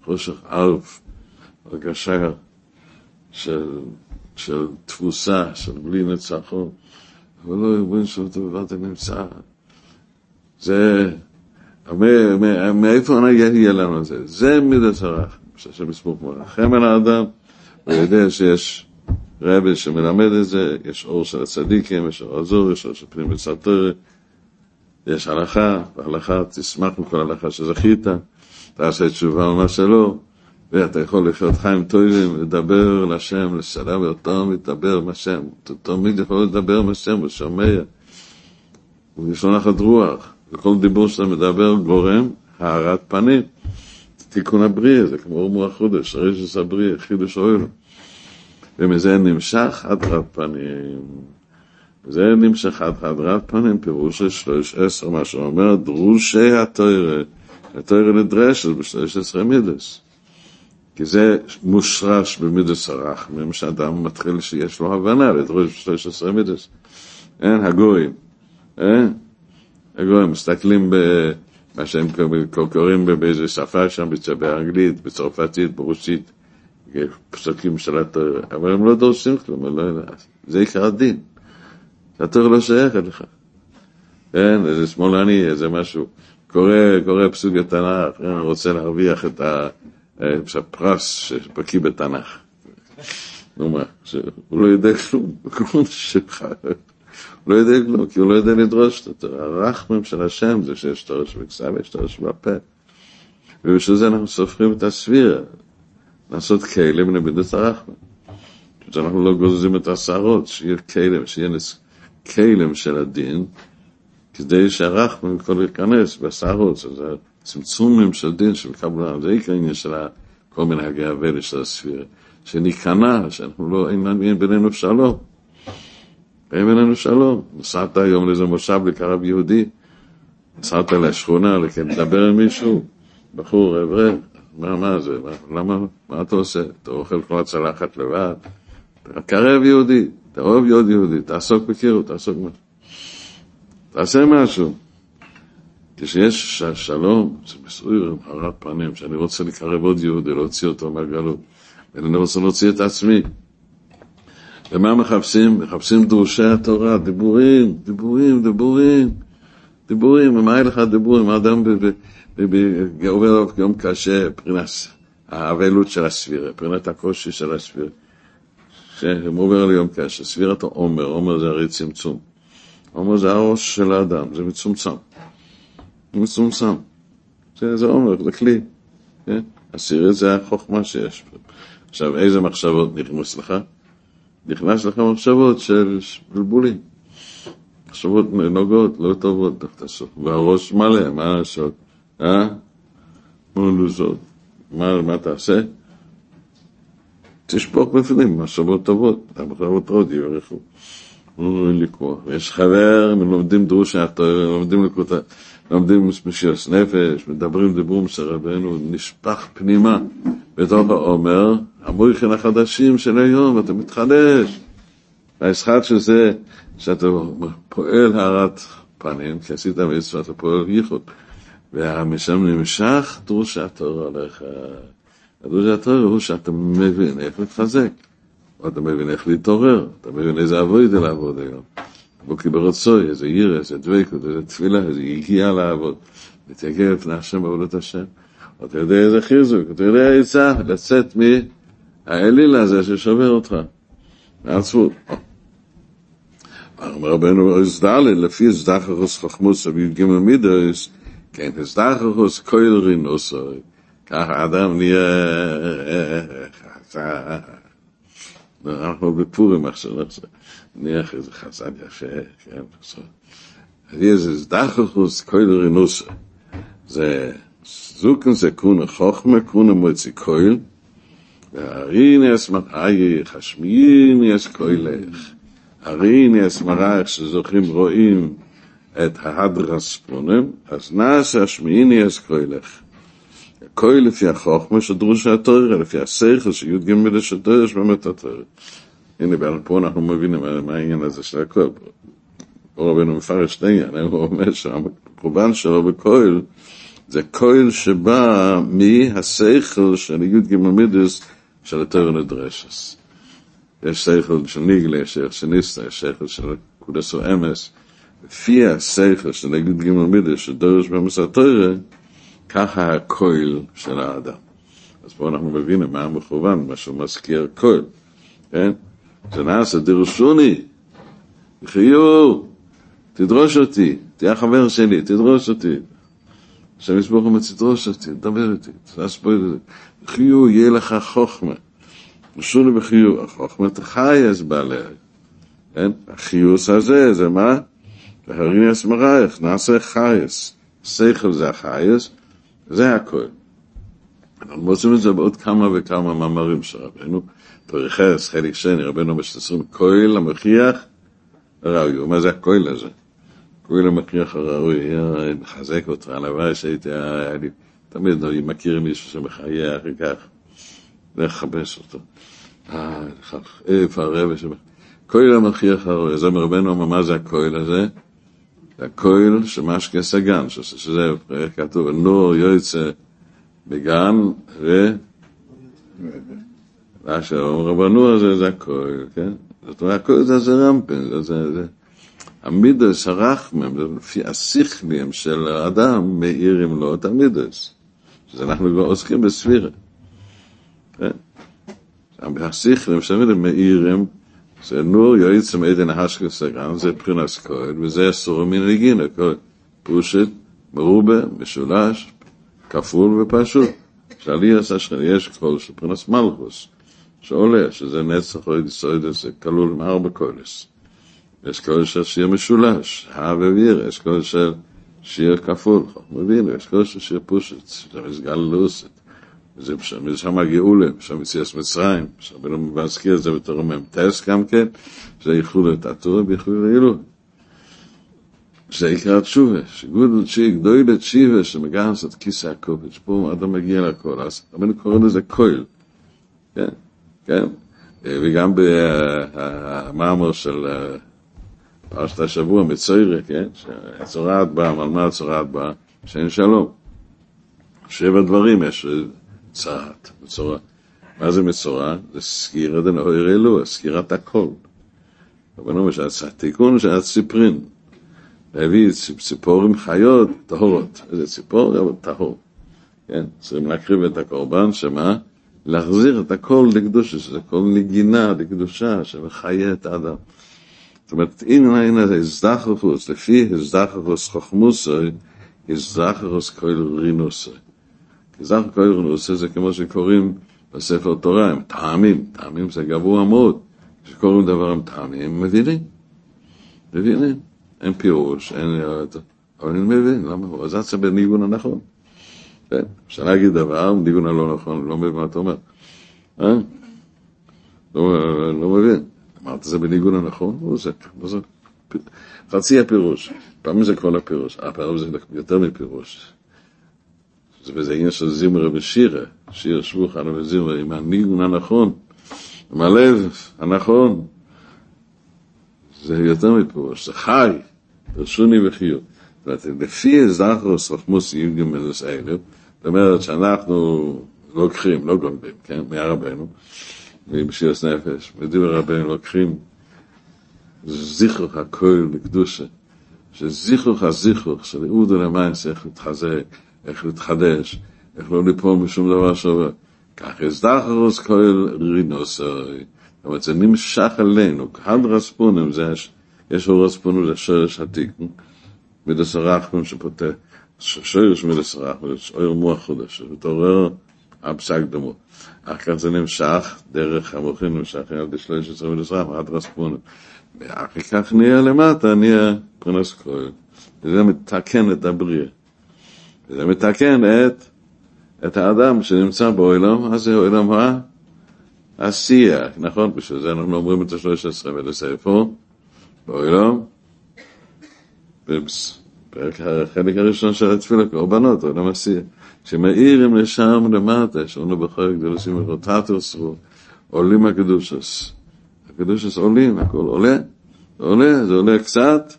[SPEAKER 1] חושך ערף. הרגשה של, של תבוסה, של בלי ניצחון, אבל לא ארגון של טובת הנמצא. זה, מאיפה יהיה לנו את זה? זה מידת הרח, שבסמוך מרחם על האדם, הוא יודע שיש רבי שמלמד את זה, יש אור של הצדיקים, יש אור הזור, יש אור של פנים וסתר, יש הלכה, והלכה, תשמח מכל הלכה שזכית, תעשה תשובה על מה שלא. ואתה יכול לחיות חיים טובים, לדבר לשם, לסלם אותו מדבר עם השם. אתה תמיד יכול לדבר עם השם, הוא שומע. ויש לו נחת רוח. וכל דיבור שאתה מדבר גורם הארת פנים. תיקון הבריאה, זה כמו אור החודש, רשס הבריאה, חידוש אוהלו. ומזה נמשך הדרת פנים. זה נמשך הדרת פנים, פירוש של שלוש עשר, מה שאומר דרושי התוירה. התוירה נדרשת בשלוש עשרה מידס. כי זה מושרש במידס הרחמים, שאדם מתחיל שיש לו הבנה לדרוש 13 מידס. אין, הגויים, אין? הגויים מסתכלים במה שהם קוראים באיזה שפה שם, באנגלית, בצרפתית, ברוסית, פסוקים של התורה, אבל הם לא דורשים כלום, לא, זה עיקר הדין. התורה לא שייך אליך. אין, איזה שמאלני, איזה משהו, קורא, קורא פסוק בתנ"ך, רוצה להרוויח את ה... יש פרס שבקיא בתנ"ך. נו מה, הוא לא יודע כלום, כלום שלך. הוא לא יודע כלום, כי הוא לא יודע לדרוש את הרחמים של השם זה שיש תורש בכסף ויש תורש בפה. ובשביל זה אנחנו סופרים את הסבירה, לעשות כלים למידת הרחמים. אנחנו לא גוזזים את השערות, שיהיה כלים, שיהיה כלים של הדין, כדי שהרחמים יכול להיכנס בשערות, זה צמצומים של קבלה, זה עיקר עניין של כל מנהגי הוודע של הספירה, שניכנע, שאנחנו לא, אין בינינו שלום. אין בינינו שלום. נסעת היום לאיזה מושב לקרב יהודי, נסעת לשכונה, לדבר עם מישהו, בחור, אברך, מה, מה זה, מה, למה, מה אתה עושה? אתה אוכל כל הצלחת לבד? קרב יהודי, אתה אוהב להיות יהודי, תעסוק בקירו, תעסוק משהו. תעשה משהו. כשיש שלום, עם הרת פנים, שאני רוצה לקרב עוד יהודי, להוציא אותו מהגלות, ואני רוצה להוציא את עצמי. ומה מחפשים? מחפשים דורשי התורה, דיבורים, דיבורים, דיבורים, דיבורים, ומה היה לך דיבורים? האדם עובר עליו יום קשה, מבחינת האבלות של הסבירה, מבחינת הקושי של הסבירה. שהוא עובר על יום קשה, סבירת העומר, עומר זה הרי צמצום. עומר זה הראש של האדם, זה מצומצם. מצומצם. זה, זה עומר, זה כלי. כן? עשירי זה החוכמה שיש פה. עכשיו, איזה מחשבות נכנס לך? נכנס לך מחשבות של בלבולים. מחשבות נוגעות, לא טובות, והראש מלא, מה לעשות? אה? מה לעשות? מה, מה תעשה? תשפוך בפנים מחשבות טובות, המחשבות טובות יברכו. אין לי כוח. יש חבר, הם לומדים דרושה, לומדים לקוטה. לומדים משירוס נפש, מדברים דיבורים של רבנו, נשפך פנימה בתוך העומר, המויכן החדשים של היום, אתה מתחדש. האסחת של זה, שאתה פועל הארת הפנים, כי עשית מצווה, אתה פועל ייחוד. ומשם נמשך דרוש התורה עליך. דרוש התורה הוא שאתה מבין איך להתחזק. אתה מבין איך להתעורר, אתה מבין איזה עבודה לעבוד היום. בוקי ברצוי, איזה ירא, איזה דבקות, איזה תפילה, איזה יגיעה לעבוד. להתייגע לפני השם בעבודת השם. אתה יודע איזה חיזוק, אתה יודע עצה לצאת מהאליל הזה ששובר אותך. מעצבות. אומר רבנו אוזדלי, לפי זדחרוס חכמוס אביב גימל מידוס, כן, זדחרוס קויל רינוסוי. ככה האדם נהיה... אנחנו בפורים עכשיו, נהיה איזה חזן יפה, כן, בסדר. איזה זדחרוס קויל רינוסוי. זה זוכן זה קונה חוכמה, קונה מוצי קויל, והריני אסמראי, חשמיני אסקוילך. הריני אסמראי, שזוכים רואים את ההדרס פונם, אז נעשה השמיני אסקוילך. קויל לפי החוכמה שדרוש התורה, לפי השכל שי"ג לשתור יש באמת התורה. הנה, פה אנחנו מבינים מה העניין הזה של הכל. פה רבנו מפרש את העניין, הוא אומר שהקורבן שלו בקויל, זה קויל שבא מהשכל של י"ג מידוס של נדרשס. יש שכל של ניגלה, יש שכל של ניסטה, יש שכל של או אמס. לפי השכל של י"ג מידוס שדורש במס התורה, ככה הקויל של האדם. אז פה אנחנו מבינים מה המכוון, מה שהוא מזכיר קויל, כן? זה נעשה דרשוני, חיו, תדרוש אותי, תהיה חבר שלי, תדרוש אותי. השם יסבור לך תדרוש אותי, תדבר איתי, חיו, יהיה לך חוכמה. שוני בחיו, החוכמה תחייס בעליה. כן? החיוס הזה, זה מה? והריני אסמרייך, נעשה חייס. שכל זה החייס, זה הכל. אנחנו מוצאים את זה בעוד כמה וכמה מאמרים של רבנו. פרחס, חלק שני, רבנו משתסרים, כהל המכריח ראוי. מה זה הכהל הזה? כהל המכריח הראוי, מחזק אותך, הלוואי שהייתי, לי, תמיד אני מכיר מישהו שמחייך וכך, לכבס אותו. אה, איפה הרבה שם. כהל המכריח הראוי, זה מרבנו אומר, מה זה הכהל הזה? הכהל שמשקה סגן, שזה כתוב, נור יוצא בגן ו... מה שאומר רבנו הזה זה הכהל, כן? זאת אומרת, הכהל זה זה רמפן, זה זה. המידס הרחמם, זה לפי השכלים של האדם, מאירים לו את המידס. שזה אנחנו כבר עוסקים בספירה. כן? השכלים של המידס מאירים, זה נור יועץ מעדן השקל סגן, זה מבחינת כהל, וזה אסור מן הגינה, כהל. פושט, מרובה, משולש, כפול ופשוט. שעלי עשה יש של מבחינת מלכוס, שעולה, שזה נצח או יסוד, זה כלול עם ארבע קולס. יש קול של שיר משולש, הא וויר, יש קול של שיר כפול, מבין, יש קול של שיר פושט, זה מסגל לוסת. וזה משם הגאולה, משם יציאס מצרים, שרבנו מזכיר את זה בתור מ"טס גם כן, שזה יכלו את התורה ויכלו לאילו. זה יקרא תשובה, שגודל צ'י, גדולת שיבה, שמגנס את כיסא הקובץ, פה אדם מגיע לכל, אז רבנו קורא לזה כויל, כן, כן, וגם במאמר של פרשת השבוע, מצוירה, כן, שהצורעת באה, על מה הצורעת באה? שאין שלום. שבע דברים יש צרעת, מצורע. מה זה מצורע? זה סגירה דנאויר אלוה, סגירת הכל. רבנו אומר שהתיקון של הציפרין, להביא ציפורים חיות טהורות. איזה ציפור? אבל טהור. כן, צריכים להקריב את הקורבן, שמה? להחזיר את הכל לקדושה, שזה כל נגינה לקדושה שמחיה את האדם. זאת אומרת, הנה הנה הזדחרוס, לפי הזדחרוס חוכמוסוי, הזדחרוס כל רינוסוי. הזדחרוס כל רינוסוי זה כמו שקוראים בספר תורה, הם טעמים, טעמים זה גבוה מאוד. כשקוראים דבר עם טעמים, מבינים. מבינים. אין פירוש, אין... אבל אני מבין, למה? הוא זה בניגון הנכון. כן, אפשר להגיד דבר, בניגון הלא נכון, לא מבין מה אתה אומר. אה? לא, לא מבין. אמרת זה בניגון הנכון? הוא זה, זה חצי הפירוש. פעמים זה כל הפירוש, הפעם זה יותר מפירוש. זה וזה עניין של זמרה ושירה, שיר שבוכן וזמרה, עם הניגון הנכון, עם הלב הנכון. זה יותר מפירוש, זה חי. רשוני וחיוב. זאת אומרת, לפי זכרוס רחמוס י"ג אלף, זאת אומרת שאנחנו לוקחים, לא גונבים, כן, מהרבנו, מבשירס נפש, בדבר רבנו לוקחים זיכרוך הכל לקדושה, שזיכרוך הזיכרוך של אודו למייס, איך להתחזק, איך להתחדש, איך לא ליפול משום דבר שעובר. כך הזדחרוס כל רינוסוי. זאת אומרת, זה נמשך עלינו, כהד רספונים, זה, יש לו שורש התיקון, מידס הרחמן שפותח, שורש מידס הרחמן, זה אור מוח חודש, מתעורר הפסק דמו. אחר כך זה נמשך דרך המוחים, נמשך על שלוש עשרה מידס הרחמן, עד רספונים. ואחר כך נהיה למטה, נהיה פרנס כהן. וזה מתקן את הבריאה. וזה מתקן את, את האדם שנמצא בעולם, אז זה עולם העשייה, נכון? בשביל זה אנחנו אומרים את השלוש עשרה ולספר, בעולם, בפרק החלק הראשון של התפילה, קורבנות, עולם עשייה. כשמאירים לשם למטה, שאומרים בכל גדולוסים ורוטטוס, עולים הקדושס. הקדושס עולים, הכל עולה, עולה, זה עולה קצת,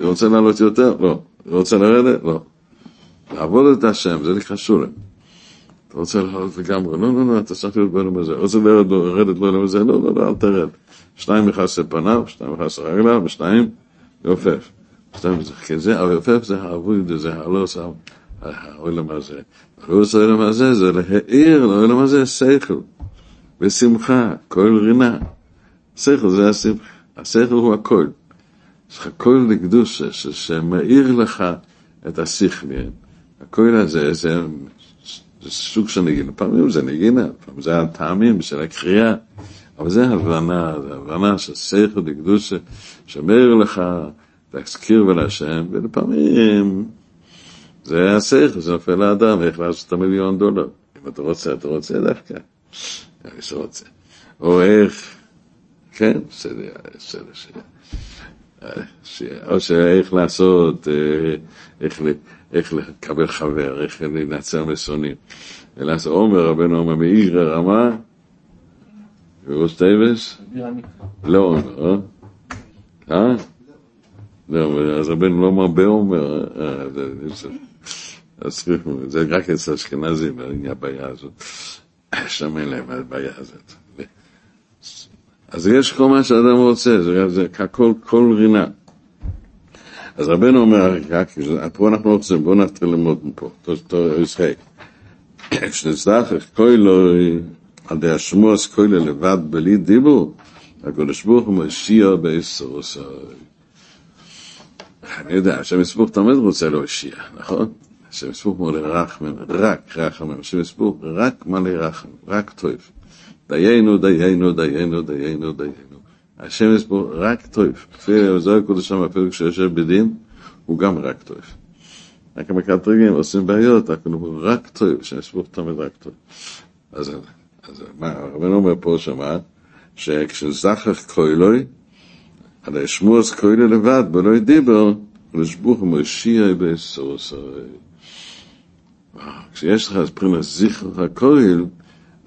[SPEAKER 1] רוצה לעלות יותר? לא. רוצה לרדת? לא. לעבוד את השם, זה נקרא שולם. אתה רוצה לעלות לגמרי? לא, לא, לא, אתה צריך להיות בעולם הזה. רוצה לרדת בעולם הזה? לא, לא, לא, אל תרד. שניים מכסה פניו, שניים מכסה רגליו, ושניים יופף. כזה, יופף זה העבוד, זה הלא שם, העולם הזה. עושה העולם הזה, זה להעיר לעולם הזה שכל, ושמחה, כל רינה. שכל זה השמחה, השכל הוא הכל. יש לך כל לקדוש שמאיר לך את השכלים. הכל הזה זה, זה סוג של נגינה. פעמים זה נגינה, פעמים זה הטעמים של הקריאה. אבל זה הבנה, זה הבנה של שכל לקדוש שמאיר לך להזכיר ולהשם, ולפעמים זה השכל, זה נופל לאדם, איך לעשות את המיליון דולר. אם אתה רוצה, אתה רוצה דווקא. מי שרוצה. או איך, כן, בסדר, בסדר, או שאיך לעשות, איך, איך לקבל חבר, איך לנצל משונאים. ולעשות עומר, רבנו עומר מאיר הרמה, ורוס טייבס? לא עומר, אה? אה? לא, אז רבנו לא מרבה עומר, אז זה רק אצל אשכנזים, הבעיה הזאת. שם אין להם הבעיה הזאת. אז יש כל מה שאדם רוצה, זה, ככל, כל רינה. אז רבנו אומר, פה אנחנו רוצים, בואו נתחיל ללמוד מפה, תור ישחק. כשנצטרך כוילו, על די השמוס כוילו לבד בלי דיבור, הקדוש ברוך הוא משיע בעשר עשרה. אני יודע, השם יסבוך תמיד רוצה להושיע, נכון? השם יסבוך מלא רחמן, רק רחמן, השם יסבוך רק מלא רחמן, רק טוב. דיינו, דיינו, דיינו, דיינו, דיינו. השם בו רק טוב. לפי זוהר הקודש שם, אפילו כשיושב בדין, הוא גם רק טוב. רק המקטרגים עושים בעיות, רק הוא רק טוב, שיש בו תמיד רק טוב. אז, אז מה, הרבנו אומר פה שמה, שכשזכך קוילוי, על השמועס קוילוי לבד, בלוי דיבר, לשבוך מושיע בסורסרי. כשיש לך מבחינת זכר הקויל,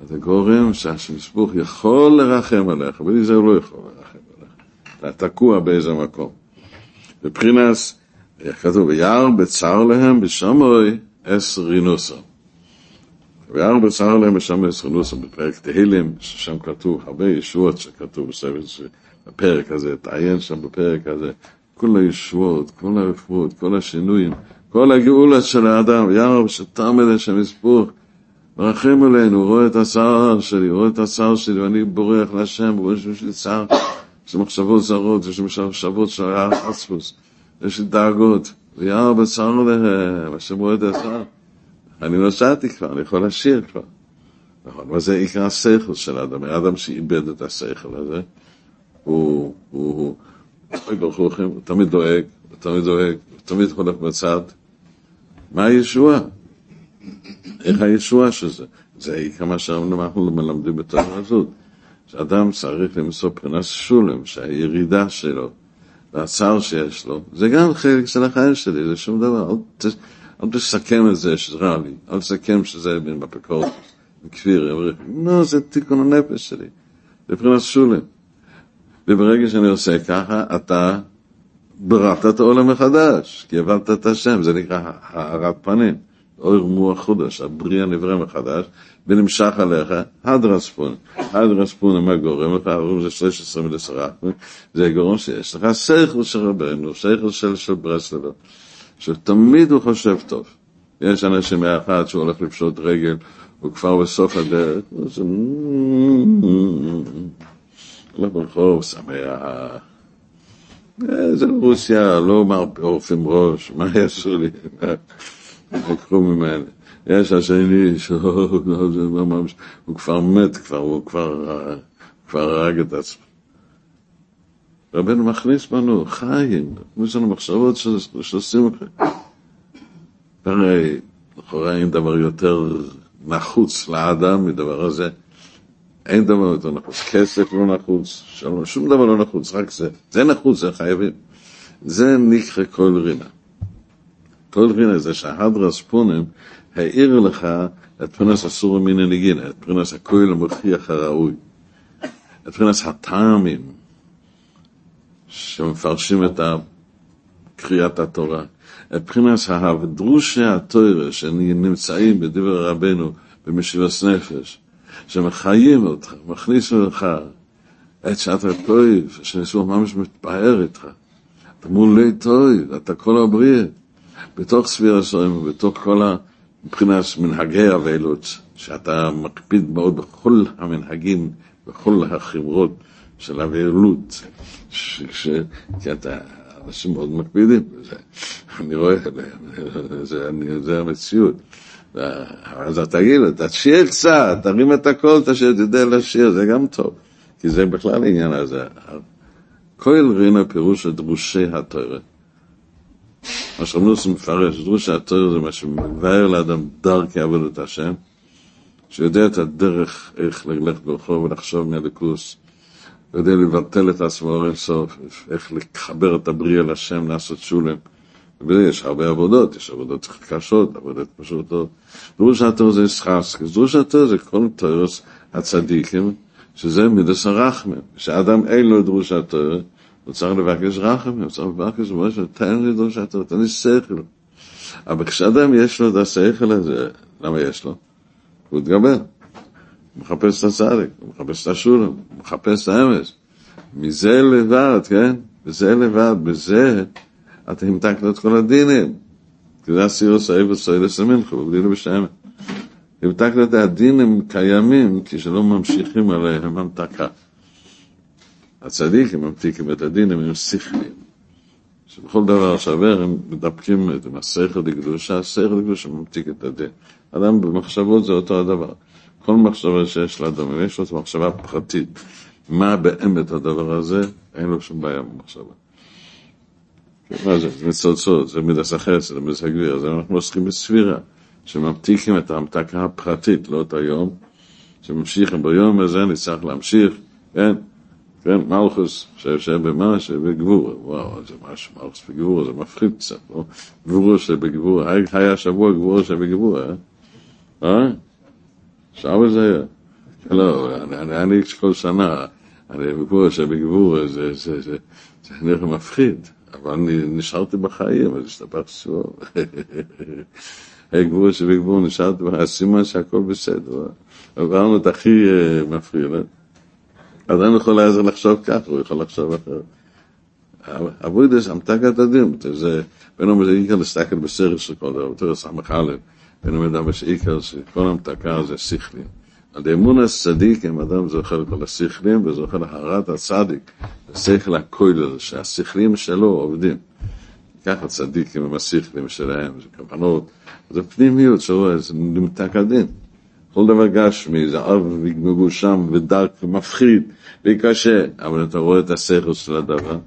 [SPEAKER 1] אתה גורם שהשסבוך יכול לרחם עליך, בלי זה הוא לא יכול לרחם עליך. אתה תקוע באיזה מקום. מבחינת, כתוב, ויער בצר להם בשמוי אס רינוסה. ויער בצר להם בשמוי אס רינוסה בפרק תהילים, ששם כתוב הרבה ישועות שכתוב בפרק הזה, תעיין שם בפרק הזה, כל הישועות, כל הרפואות, כל השינויים, כל הגאולה של האדם, ויער בשתם אלה שם יסבוך, מרחם עלינו, רואה את הצער שלי, רואה את הצער שלי, ואני בורח להשם, רואה שיש לי צער, יש לי מחשבות זרות, יש לי מחשבות של עצמוס, יש לי דאגות, ויער בצער להם, השם רואה את הצער. אני נוסעתי כבר, אני יכול לשיר כבר. נכון, אבל זה עיקר השכל של האדם, האדם שאיבד את השכל הזה, הוא, הוא, הוא, הוא תמיד דואג, הוא תמיד דואג, הוא תמיד הולך בצד. מה הישועה? איך הישועה של זה? זה כמה שאנחנו מלמדים בתורה הזאת. שאדם צריך למצוא פרנס שולם, שהירידה שלו, והצער שיש לו, זה גם חלק של החיים שלי, זה שום דבר. אל, ת, אל תסכם את זה שזה רע לי, אל תסכם שזה בין בפקורט, בכפיר, לא, זה תיקון הנפש שלי, זה פרנס שולם. וברגע שאני עושה ככה, אתה בראת את העולם מחדש, כי הבנת את השם, זה נקרא הארת פנים, אור מוח חודש, הבריאה נברא מחדש, ונמשך עליך הדרספון. הדרספון, מה גורם לך? אומרים זה 13 מלסרח, זה גורם שיש לך שכל של רבנו, שכל של, של ברסלבר, שתמיד הוא חושב טוב. יש אנשים מאחד שהוא הולך לפשוט רגל, הוא כבר בסוף הדרך, הוא עושה... הולך ברחוב, שמח. זה רוסיה, לא עורפים ראש, מה יעשו לי? לקחו ממני. יש השני שהוא כבר מת, כבר, הוא כבר, כבר הרג את עצמו. רבנו מכניס בנו חיים, יש לנו מחשבות שעושים. הרי לכאורה אין דבר יותר נחוץ לאדם מדבר הזה. אין דבר יותר נחוץ. כסף לא נחוץ, שלום, שום דבר לא נחוץ, רק זה. זה נחוץ, זה חייבים. זה נקרא כל רינה. כל רינה זה שההדרס פונים העיר לך את פרנס אסור מן הנגינה, את פרנס הכהל המוכיח הראוי, את פרנס הטעמים שמפרשים את קריאת התורה, את פרנס ההבדרושי התוירה שנמצאים בדבר רבנו במשיבס נפש, שמחיים אותך, מכניסו לך את שעת הטויב, שניסו ממש מתפאר איתך. אתה מולי טויב, אתה כל הבריאה. בתוך סביר הסורים ובתוך כל ה... מבחינת מנהגי אבלות, שאתה מקפיד מאוד בכל המנהגים, בכל החברות של אבלות, כי אתה, אנשים מאוד מקפידים בזה, אני רואה, זה, אני, זה המציאות. אז אתה תגיד תשאיר קצת, תרים את הכל, תשאיר, תדע לשיר, זה גם טוב, כי זה בכלל העניין הזה. כל רינה פירוש דרושי התורה. מה שרמנוס מפרש, דרוש התור זה מה שמבאר לאדם דרכי עבודת השם, שיודע את הדרך איך ללכת ברחוב ולחשוב מהליכוס, יודע לבטל את עצמו אור אינסוף, איך לחבר את הבריאה לשם, לעשות שולם. יש הרבה עבודות, יש עבודות קשות, עבודות פשוטות. דרוש התור זה סחס, דרוש התור זה כל תורס הצדיקים, שזה מידס הרחמים, שאדם אין לו דרוש התור, הוא צריך לבקש רחם, הוא צריך לבקש משהו, תן לי דרשת תורה, תן לי שכל. אבל כשאדם יש לו את השכל הזה, למה יש לו? הוא מתגבר. הוא מחפש את הצדיק, הוא מחפש את השולם, הוא מחפש את האמס. מזה לבד, כן? בזה לבד, בזה אתה המתקת את כל הדינים. כי זה הסירוס האבו סוילס המלכו, בגדינו בשמן. המתקת את הדינים קיימים, כשלא ממשיכים עליהם המתקה. הצדיקים ממתיקים את הדין, הם שכלים. שבכל דבר שעבר הם מדבקים את השכל לקדושה, השכל לקדושה ממתיק את הדין. אדם במחשבות זה אותו הדבר. כל מחשבה שיש לאדם, אם יש לו את המחשבה הפרטית, מה באמת הדבר הזה, אין לו שום בעיה במחשבה. מה זה? זה מצלצות, זה מידס החסד, זה מידס הגביר, אז אנחנו עוסקים בספירה, שממתיקים את ההמתקה הפרטית, לא את היום, שממשיכים ביום הזה, נצטרך להמשיך, כן? כן, מלכוס שיושב במה שבגבורה, וואו, זה משהו, מלכוס בגבורה, זה מפחיד קצת, לא? גבורה שבגבורה, היה שבוע גבורה שבגבורה, אה? שעה זה היה. לא, אני, כל שנה, אני בגבורה שבגבורה, זה, זה, זה, זה נראה מפחיד, אבל אני נשארתי בחיים, אז השתפך שוב. גבורה שבגבורה נשארתי בחיים, סימן שהכל בסדר, עברנו את הכי מפחיד, אדם יכול לעזר לחשוב כך, הוא יכול לחשוב אחרת. אבוידס המתקת הדין, זה בין אומר זה עיקר להסתכל בסרט של כל דבר, תראה סמך א', בין אומר דבר שעיקר שכל המתקה זה שכלים. על אמון הצדיקים אדם זוכר כל השכלים וזוכר להרת הצדיק, השכל הכויל הזה, שהשכלים שלו עובדים. ככה צדיקים עם השכלים שלהם, זה כוונות, זה פנימיות שלו, זה נמתק הדין. כל דבר גשמי, זה אב מגושם ודק ומפחיד וקשה, אבל אתה רואה את השכל של הדבר,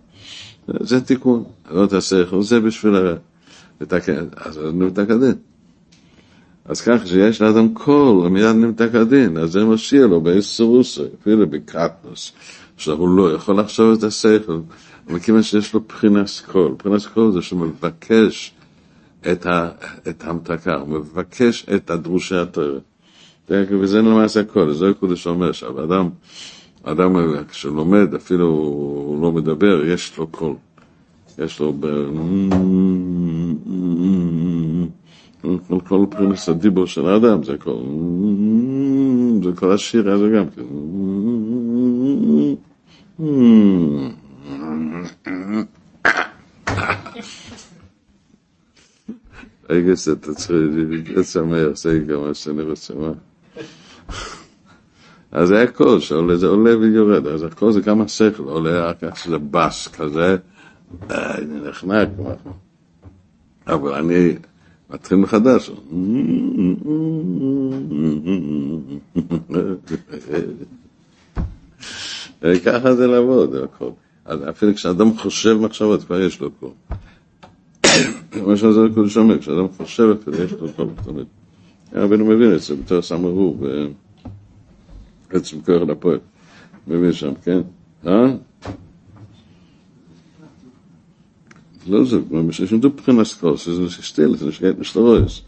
[SPEAKER 1] זה תיקון, רואה את השכל, זה בשביל לתקן, אז נמתק הדין. אז כך שיש לאדם קול, מיד נמתק הדין, אז זה משאיר לו באיסורוסו, אפילו בקטנוס, שהוא לא יכול לחשוב את השכל, אבל כיוון שיש לו בחינס קול, בחינס קול זה שהוא מבקש את, ההמתקה, הוא מבקש את הדרושי התורה. וזה למעשה הכל, זה הקודש אומר שאדם, אדם כשלומד, אפילו הוא לא מדבר, יש לו קול. יש לו ב... כל, כל פרינס הדיבור של האדם, זה כל... זה כל השיר הזה גם כן. רגע, אתה צריך להיות שמח, זה גם מה שאני רוצה, מה? אז זה הכל, שעולה, זה עולה ויורד, אז הכל זה גם השכל, עולה רק שזה בס כזה, אני נחנק, אבל אני מתחיל מחדש. ככה זה לעבוד, הכל. אפילו כשאדם חושב מחשבות, כבר יש לו פה. מה שזה קודש אומר, כשאדם חושב אפילו יש לו כל תמיד. רבנו מבין את זה בתור סמרו, בעצם כוח לפועל. מבין שם, כן? אה? לא זה, יש לנו מבחינת כוס, זה שתיל, זה שגעת משטרויס.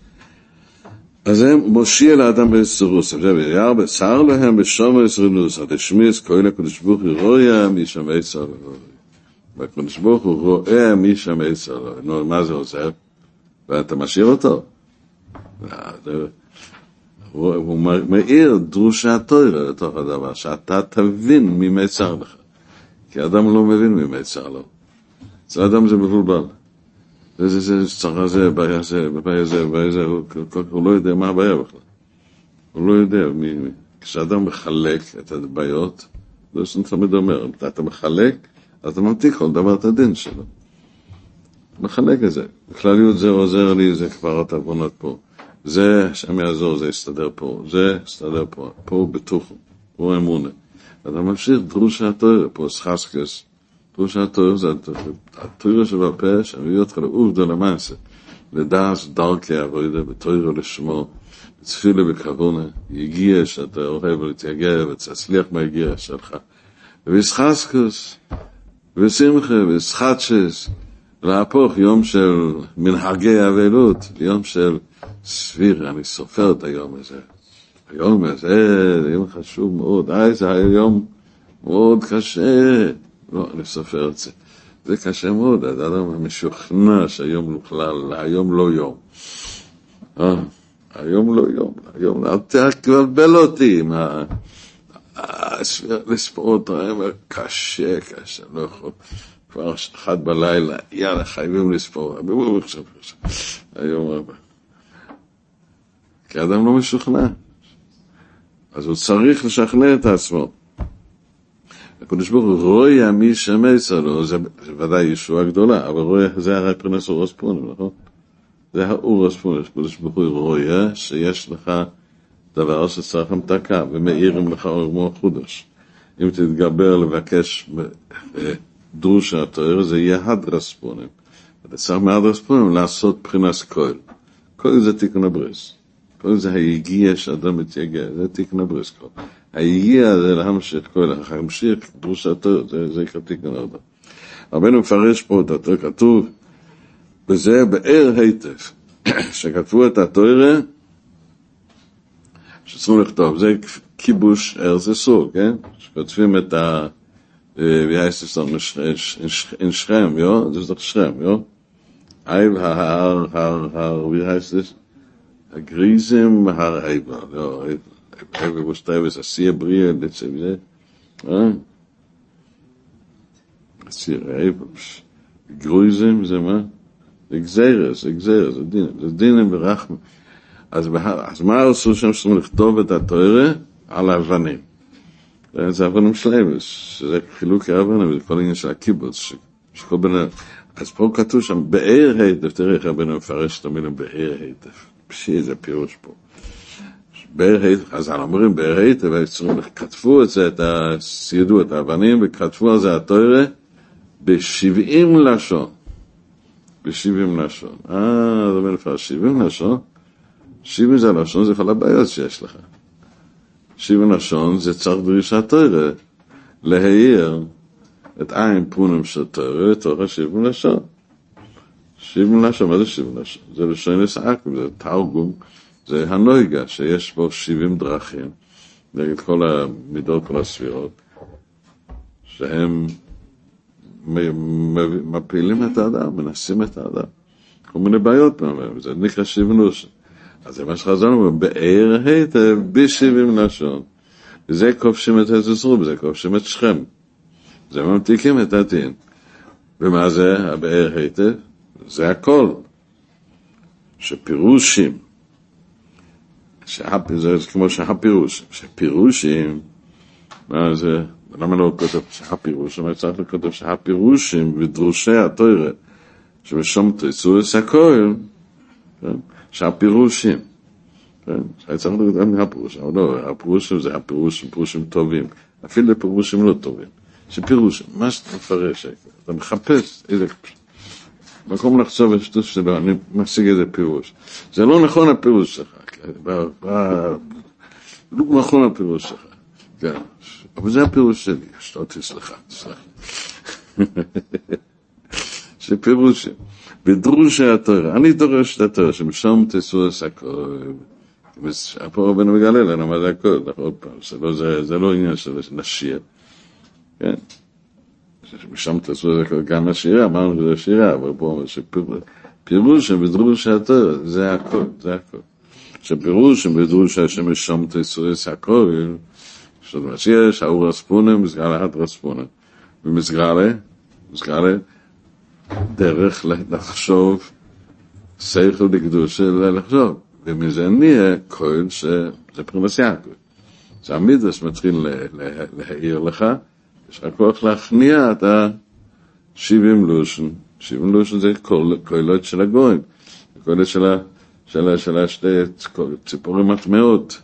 [SPEAKER 1] אז הם מושיע לאדם בסירוס, זה ויער בצר להם בשומר ישרינוס, עד השמיס הקדוש ברוך הוא רואה מי שם עצר והקדוש ברוך הוא רואה מי שם עצר נו, מה זה עושה? ואתה משאיר אותו. הוא מאיר דרושה תוירה לתוך הדבר, שאתה תבין מי מצר לך. כי אדם לא מבין מי מצר לו. זה אדם זה מבולבל. זה, זה, זה, צרה זה, בעיה זה, בעיה זה, בעיה זה, הוא, לא יודע מה הבעיה בכלל. הוא לא יודע מי, מי. כשאדם מחלק את הבעיות, זה שאני תמיד אומר, אתה מחלק, אז אתה ממתיק כל דבר את הדין שלו. מחלק את זה. בכלליות זה עוזר לי, זה כבר התבונות פה. זה, השם יעזור, זה יסתדר פה. זה יסתדר פה. פה הוא בטוח, פה אמונה. אתה ממשיך דרושה התואר, פה סחסקס. דרושה התואר זה התואר שבפה, שמביא אותך לעובדו למעשה. לדעס דרכי עבודה, בתואר לשמו, בתפילה בכוונה, יגיע שאתה אוהב ולהתייגע ותצליח מהגיע שלך. ובסחסקס, ושמחה, וסחטשס, להפוך יום של מנהגי אבלות, יום של סביר, אני סופר את היום הזה. היום הזה זה יום חשוב מאוד, אה, זה היה יום מאוד קשה. לא, אני סופר את זה. זה קשה מאוד, האדם משוכנע שהיום בכלל, היום לא יום. אה, היום לא יום, היום, אל תקבל אותי עם ה... לספור אותו, קשה, קשה, לא יכול. כבר אחת בלילה, יאללה, חייבים לספור. היום רבה. כי אדם לא משוכנע. אז הוא צריך לשכנע את עצמו. הקדוש ברוך הוא רואה מי שמץ לו, זה ודאי ישועה גדולה, אבל רואה, זה הרי פרנס אורס פונים, נכון? זה האורס פונים, הקדוש ברוך הוא רואה שיש לך דבר שצריך המתקה, ומאירים לך אור כמו חודש. אם תתגבר לבקש דרוש התואר, זה יהיה הדרס פונים. אתה צריך מהדרס פונים לעשות בחינס כהל. כהל זה תיקון הבריס. כהל זה היגיע שאדם מתייגע, זה תיקון הבריס כהל. היגיע זה להמשיך כהל, להמשיך דרוש התואר, זה, זה יקרה תיקון הרבה. רבנו מפרש פה את התואר, כתוב, וזה באר היטב, שכתבו את התואר, שצריכים לכתוב, זה כיבוש ארץ סור, כן? שכותבים את ה... wie heißt es dann in Schrem, ja? Das ist doch Schrem, ja? Eib, har, har, har, wie heißt es? Grisim, har, Eiba, ja, Eiba, wo steht es, Asiya Bria, das ist, wie ja? Asiya, Eiba, Grisim, זה מה? זה גזירס, זה גזירס, זה דין, זה דין ברחם. אז מה עשו שם שצריכים לכתוב את התוארה על האבנים? זה אבנים שלהם, שזה חילוק האבנים, זה כל עניין של הקיבוץ, שכל בן... אז פה כתוב שם, באר היטב, תראה איך רבנו מפרש את המילה באר היטב. פשי, איזה פירוש פה. באר היטב, אז אנחנו אומרים באר היטב, כתבו את זה, את ה... סיידו את האבנים, וכתבו על זה התוארה בשבעים לשון. בשבעים לשון. אה, זה מפרש, שבעים לשון. שבעים זה לשון, זה כל הבעיות שיש לך. שבעים לשון זה צריך דרישת תורה, להעיר את עין פונים של תורה לתוך השבעים לשון. שבעים לשון, מה זה שבעים לשון? זה לשון עכבים, זה תרגום, זה הנויגה שיש בו שבעים דרכים נגד כל המידות, כל הספירות, שהם מפילים את האדם, מנסים את האדם. כל מיני בעיות, זה נקרא שיבנוש. אז זה מה שחזרנו, אומר, באר היטב בשבעים לשון. וזה כובשים את עץ ישראל, וזה כובשים את שכם. זה ממתיקים את הדין. ומה זה הבאר היטב? זה הכל. שפירושים. זה כמו שהפירוש, שפירושים, מה זה, למה לא כותב שהפירוש? למה צריך לכותב שהפירושים ודרושי התוירה, שבשום תצאו את הכל? שהפירושים, כן? צריך לכתוב גם הפירוש, אבל לא, הפירושים זה הפירושים, פירושים טובים, אפילו פירושים לא טובים, שפירושים, מה שאתה מפרש, אתה מחפש איזה... מקום לחשוב השטות שלו, אני משיג איזה פירוש. זה לא נכון הפירוש שלך, לא נכון הפירוש שלך, כן, אבל זה הפירוש שלי, שאתה תסלחה, תסלח. שפירוש, בדרושי התורה, אני דורש את התורה, שמשם תעשו את הכל. פה רבנו מה זה הכל, עוד פעם, זה לא עניין של נשיר, כן? משמת לעצמו זה כל גן השירה, אמרנו שזה שירה, אבל פה אומר שפירוש הם בדרוש התור, זה הכל, זה הכל. שפירוש הם בדרוש השם משמת לעצמו זה הכל, שזה משיח, שאו רספונה, מסגרה אחת רספונה. ומסגרה, מסגרה, דרך לחשוב, שיחל לקדוש אלא לחשוב. ומזה נהיה כהן שזה פרמסיה הכל. זה המידרש מתחיל להעיר לך, יש לך כוח להכניע את ה-70 לושן. 70 לושן זה קולות של הגויים, קולות של, של, של השתי ציפורים מטמעות,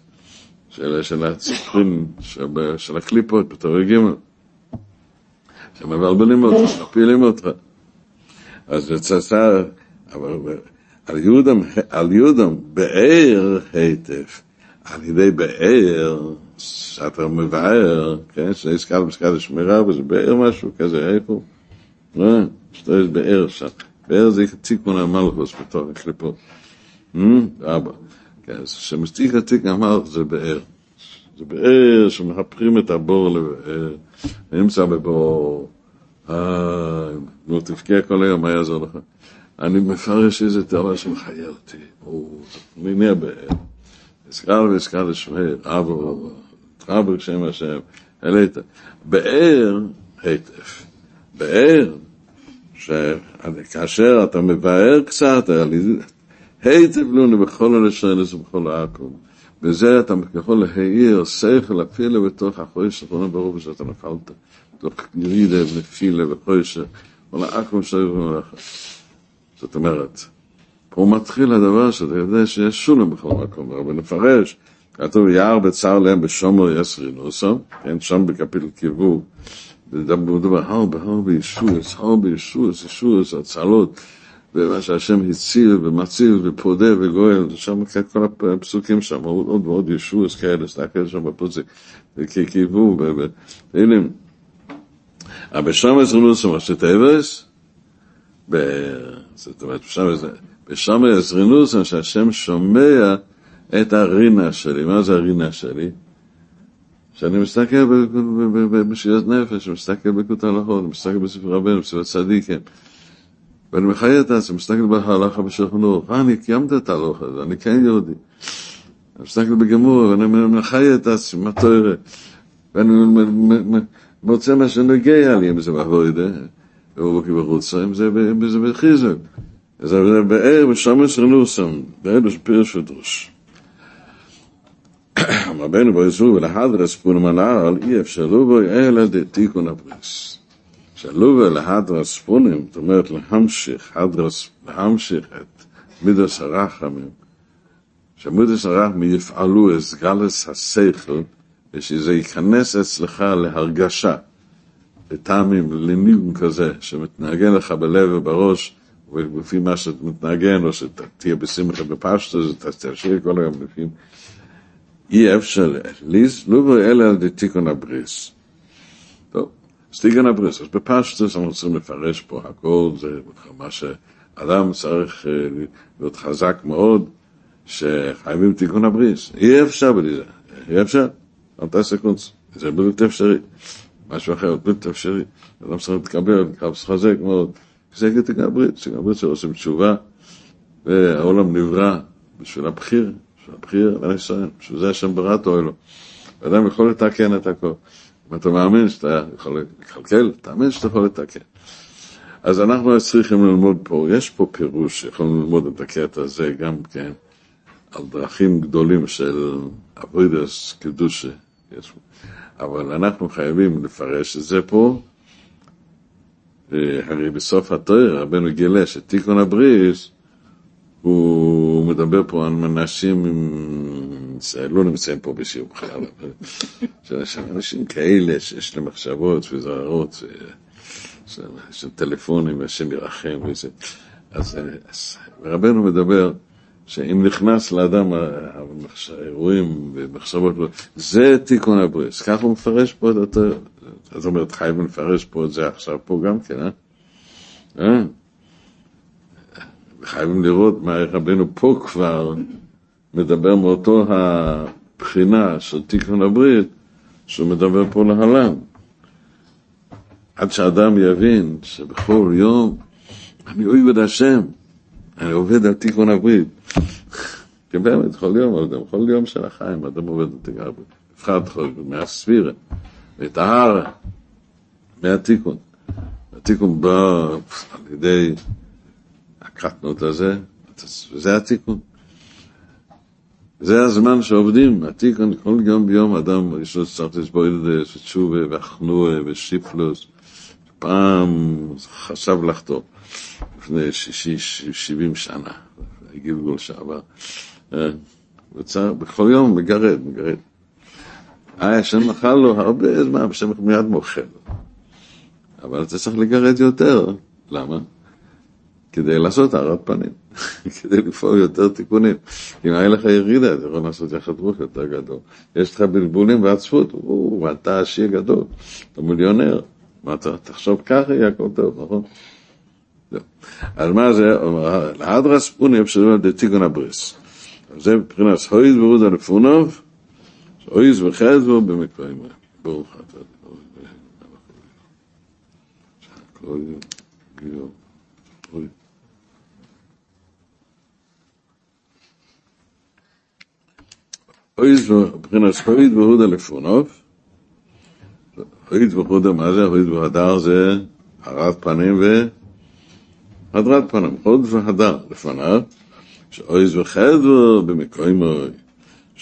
[SPEAKER 1] של, של הציפורים, של, של הקליפות בתור ג' שמבלבלים אותך, מפילים אותך. אז יצא, אבל על יהודם, על יהודם באר היטב, על ידי באר, שאתה מבאר, כן, שהזכרת בסקת שמירה, וזה באר משהו כזה, איפה? לא, שאתה יש באר שם. באר זה תיקון המלכוס בתור הקליפות. אבא. כן, אז שמסתיק התיק המלכוס זה באר. זה באר שמחפרים את הבור לבאר, ונמצא בבור. אה, נו, תבכה כל היום, מה יעזור לך? אני מפרש איזה דבר שמחיה אותי. הוא מיני באר. הזכר והזכר לשמר, אבו, אבו שם השם, העלית. באר היטב. באר, שכאשר אתה מבאר קצת, היטב לנו בכל הלשון ובכל העכו"ם. בזה אתה יכול להעיר שכל אפילו בתוך החויש, שכונה ברור שאתה נפלת. בתוך ירידה ונפילה וחויש, כל העכו"ם שלנו לך. זאת אומרת, פה מתחיל הדבר שאתה יודע שיש שולם בכל מקום, אבל נפרש, כתוב יער בצר להם בשומר יסרינוסו, כן, שם בקפיל קיבוב, מדובר הרבה הרבה ישועס, הרבה ישועס, ישועס, הצלות, ומה שהשם הציל ומציל ופודה וגואל, שם כל הפסוקים שם, עוד ועוד ישועס כאלה, סתכל שם בפוסק, כקיבוב, ואילים. אבל שם יסרינוסו, מה שטבס, זאת אומרת, בשם יזרינוס, שהשם שומע את הרינה שלי. מה זה הרינה שלי? שאני מסתכל בשאלת נפש, מסתכל בקוט הלכות, מסתכל בספר רבנו, בספר צדיקים. ואני מחיה את עצמי, מסתכל בהלכה בשולחנו, אה, אני קיימת את ההלכה הזה, אני כן יהודי. אני מסתכל בגמור, ואני מחיה את עצמי, מה תוארה. ואני מוצא מה שנוגע לי, אם זה בעבודה, או בחוצרים, זה בחיזוק. זה באר בשמש רנוסם, באר בשפירש ודרוש. רבנו בו יסור ולהדרס פונם על אי אפשרו בו אלא דתיקון הבריס. שאלו ולהדרס פונם, זאת אומרת להמשיך, הדרס, להמשיך את מידס הרחמים, שמידס הרחמים יפעלו את גלס השכל, ושזה ייכנס אצלך להרגשה, לטעמים, לניגון כזה, שמתנגן לך בלב ובראש, ולפי מה שאת מתנגן, או שתהיה בשמחה בפשטו, אז תשאיר כל היום לפי... אי אפשר, ליז, לא אלא על די תיקון הבריס. טוב, אז תיקון הבריס, אז בפשטו אנחנו צריכים לפרש פה הכל, זה מה שאדם צריך להיות חזק מאוד, שחייבים תיקון הבריס. אי אפשר בלי זה, אי אפשר, אל תעשה קונץ, זה בלתי אפשרי. משהו אחר, לא תאפשרי, אדם צריך להתקבל, צריך מאוד. כתגע הברית, הברית שעושים תשובה, והעולם נברא בשביל הבחיר, בשביל הבחיר על ישראל, בשביל זה השם ברא אותו אלו. אדם יכול לתקן את הכל. אם אתה מאמין שאתה יכול לקלקל, תאמין שאתה יכול לתקן. אז אנחנו צריכים ללמוד פה, יש פה פירוש, יכולנו ללמוד את הקטע הזה גם כן, על דרכים גדולים של אבוידס קדושה. אבל אנחנו חייבים לפרש את זה פה. הרי בסוף התואר רבנו גילה שתיקון הבריס הוא מדבר פה על אנשים לא נמצאים פה בשיעור בכלל, שיש אנשים כאלה שיש להם מחשבות וזררות, יש להם טלפונים והשם ירחם וזה. אז, אז רבנו מדבר שאם נכנס לאדם האירועים ומחשבות, זה תיקון הבריס. ככה הוא מפרש פה את אותו, זאת אומרת, חייבים לפרש פה את זה עכשיו פה גם כן, אה? אה? חייבים לראות מה רבנו פה כבר מדבר מאותו הבחינה של תיקון הברית, שהוא מדבר פה להלן. עד שאדם יבין שבכל יום אני את השם, אני עובד על תיקון הברית. כי באמת, כל יום, אדם, כל יום של החיים, אדם עובד על תיקון הברית. נבחרת חול, מהספירה, מטהרה, מהתיקון. התיקון בא על ידי הקטנות הזה, וזה התיקון. זה הזמן שעובדים, התיקון, כל יום ביום אדם, יש לו צריך לסבול ותשובה, והחנועה, ושיפלוס. פעם חשב לחתום, לפני שישי, שבעים שנה, גלגול שעבר. וצר, בכל יום מגרד, מגרד. אה, השם אכל לו הרבה זמן, השם מיד מוכר. אבל אתה צריך לגרד יותר. למה? כדי לעשות הארת פנים, כדי לפעול יותר תיקונים. אם היה לך ירידה, אתה יכול לעשות יחד רוח יותר גדול. יש לך בלבולים ועצפות, ואתה עשיר גדול, אתה מיליונר. מה אתה תחשוב ככה, יהיה הכל טוב, נכון? אז מה זה? להדרס פוני אפשרו דתיקון הבריס. זה מבחינת הויז ורודה לפונוב, הויז וחזו במקועים. ברוך אתה. הויז מבחינת הויז ורודה לפונוב, הויז וחודה, מה זה? הויז והדר זה הרת פנים והדרת פנים, הוד והדר לפניו, שאויז וחדר במקוים שהוא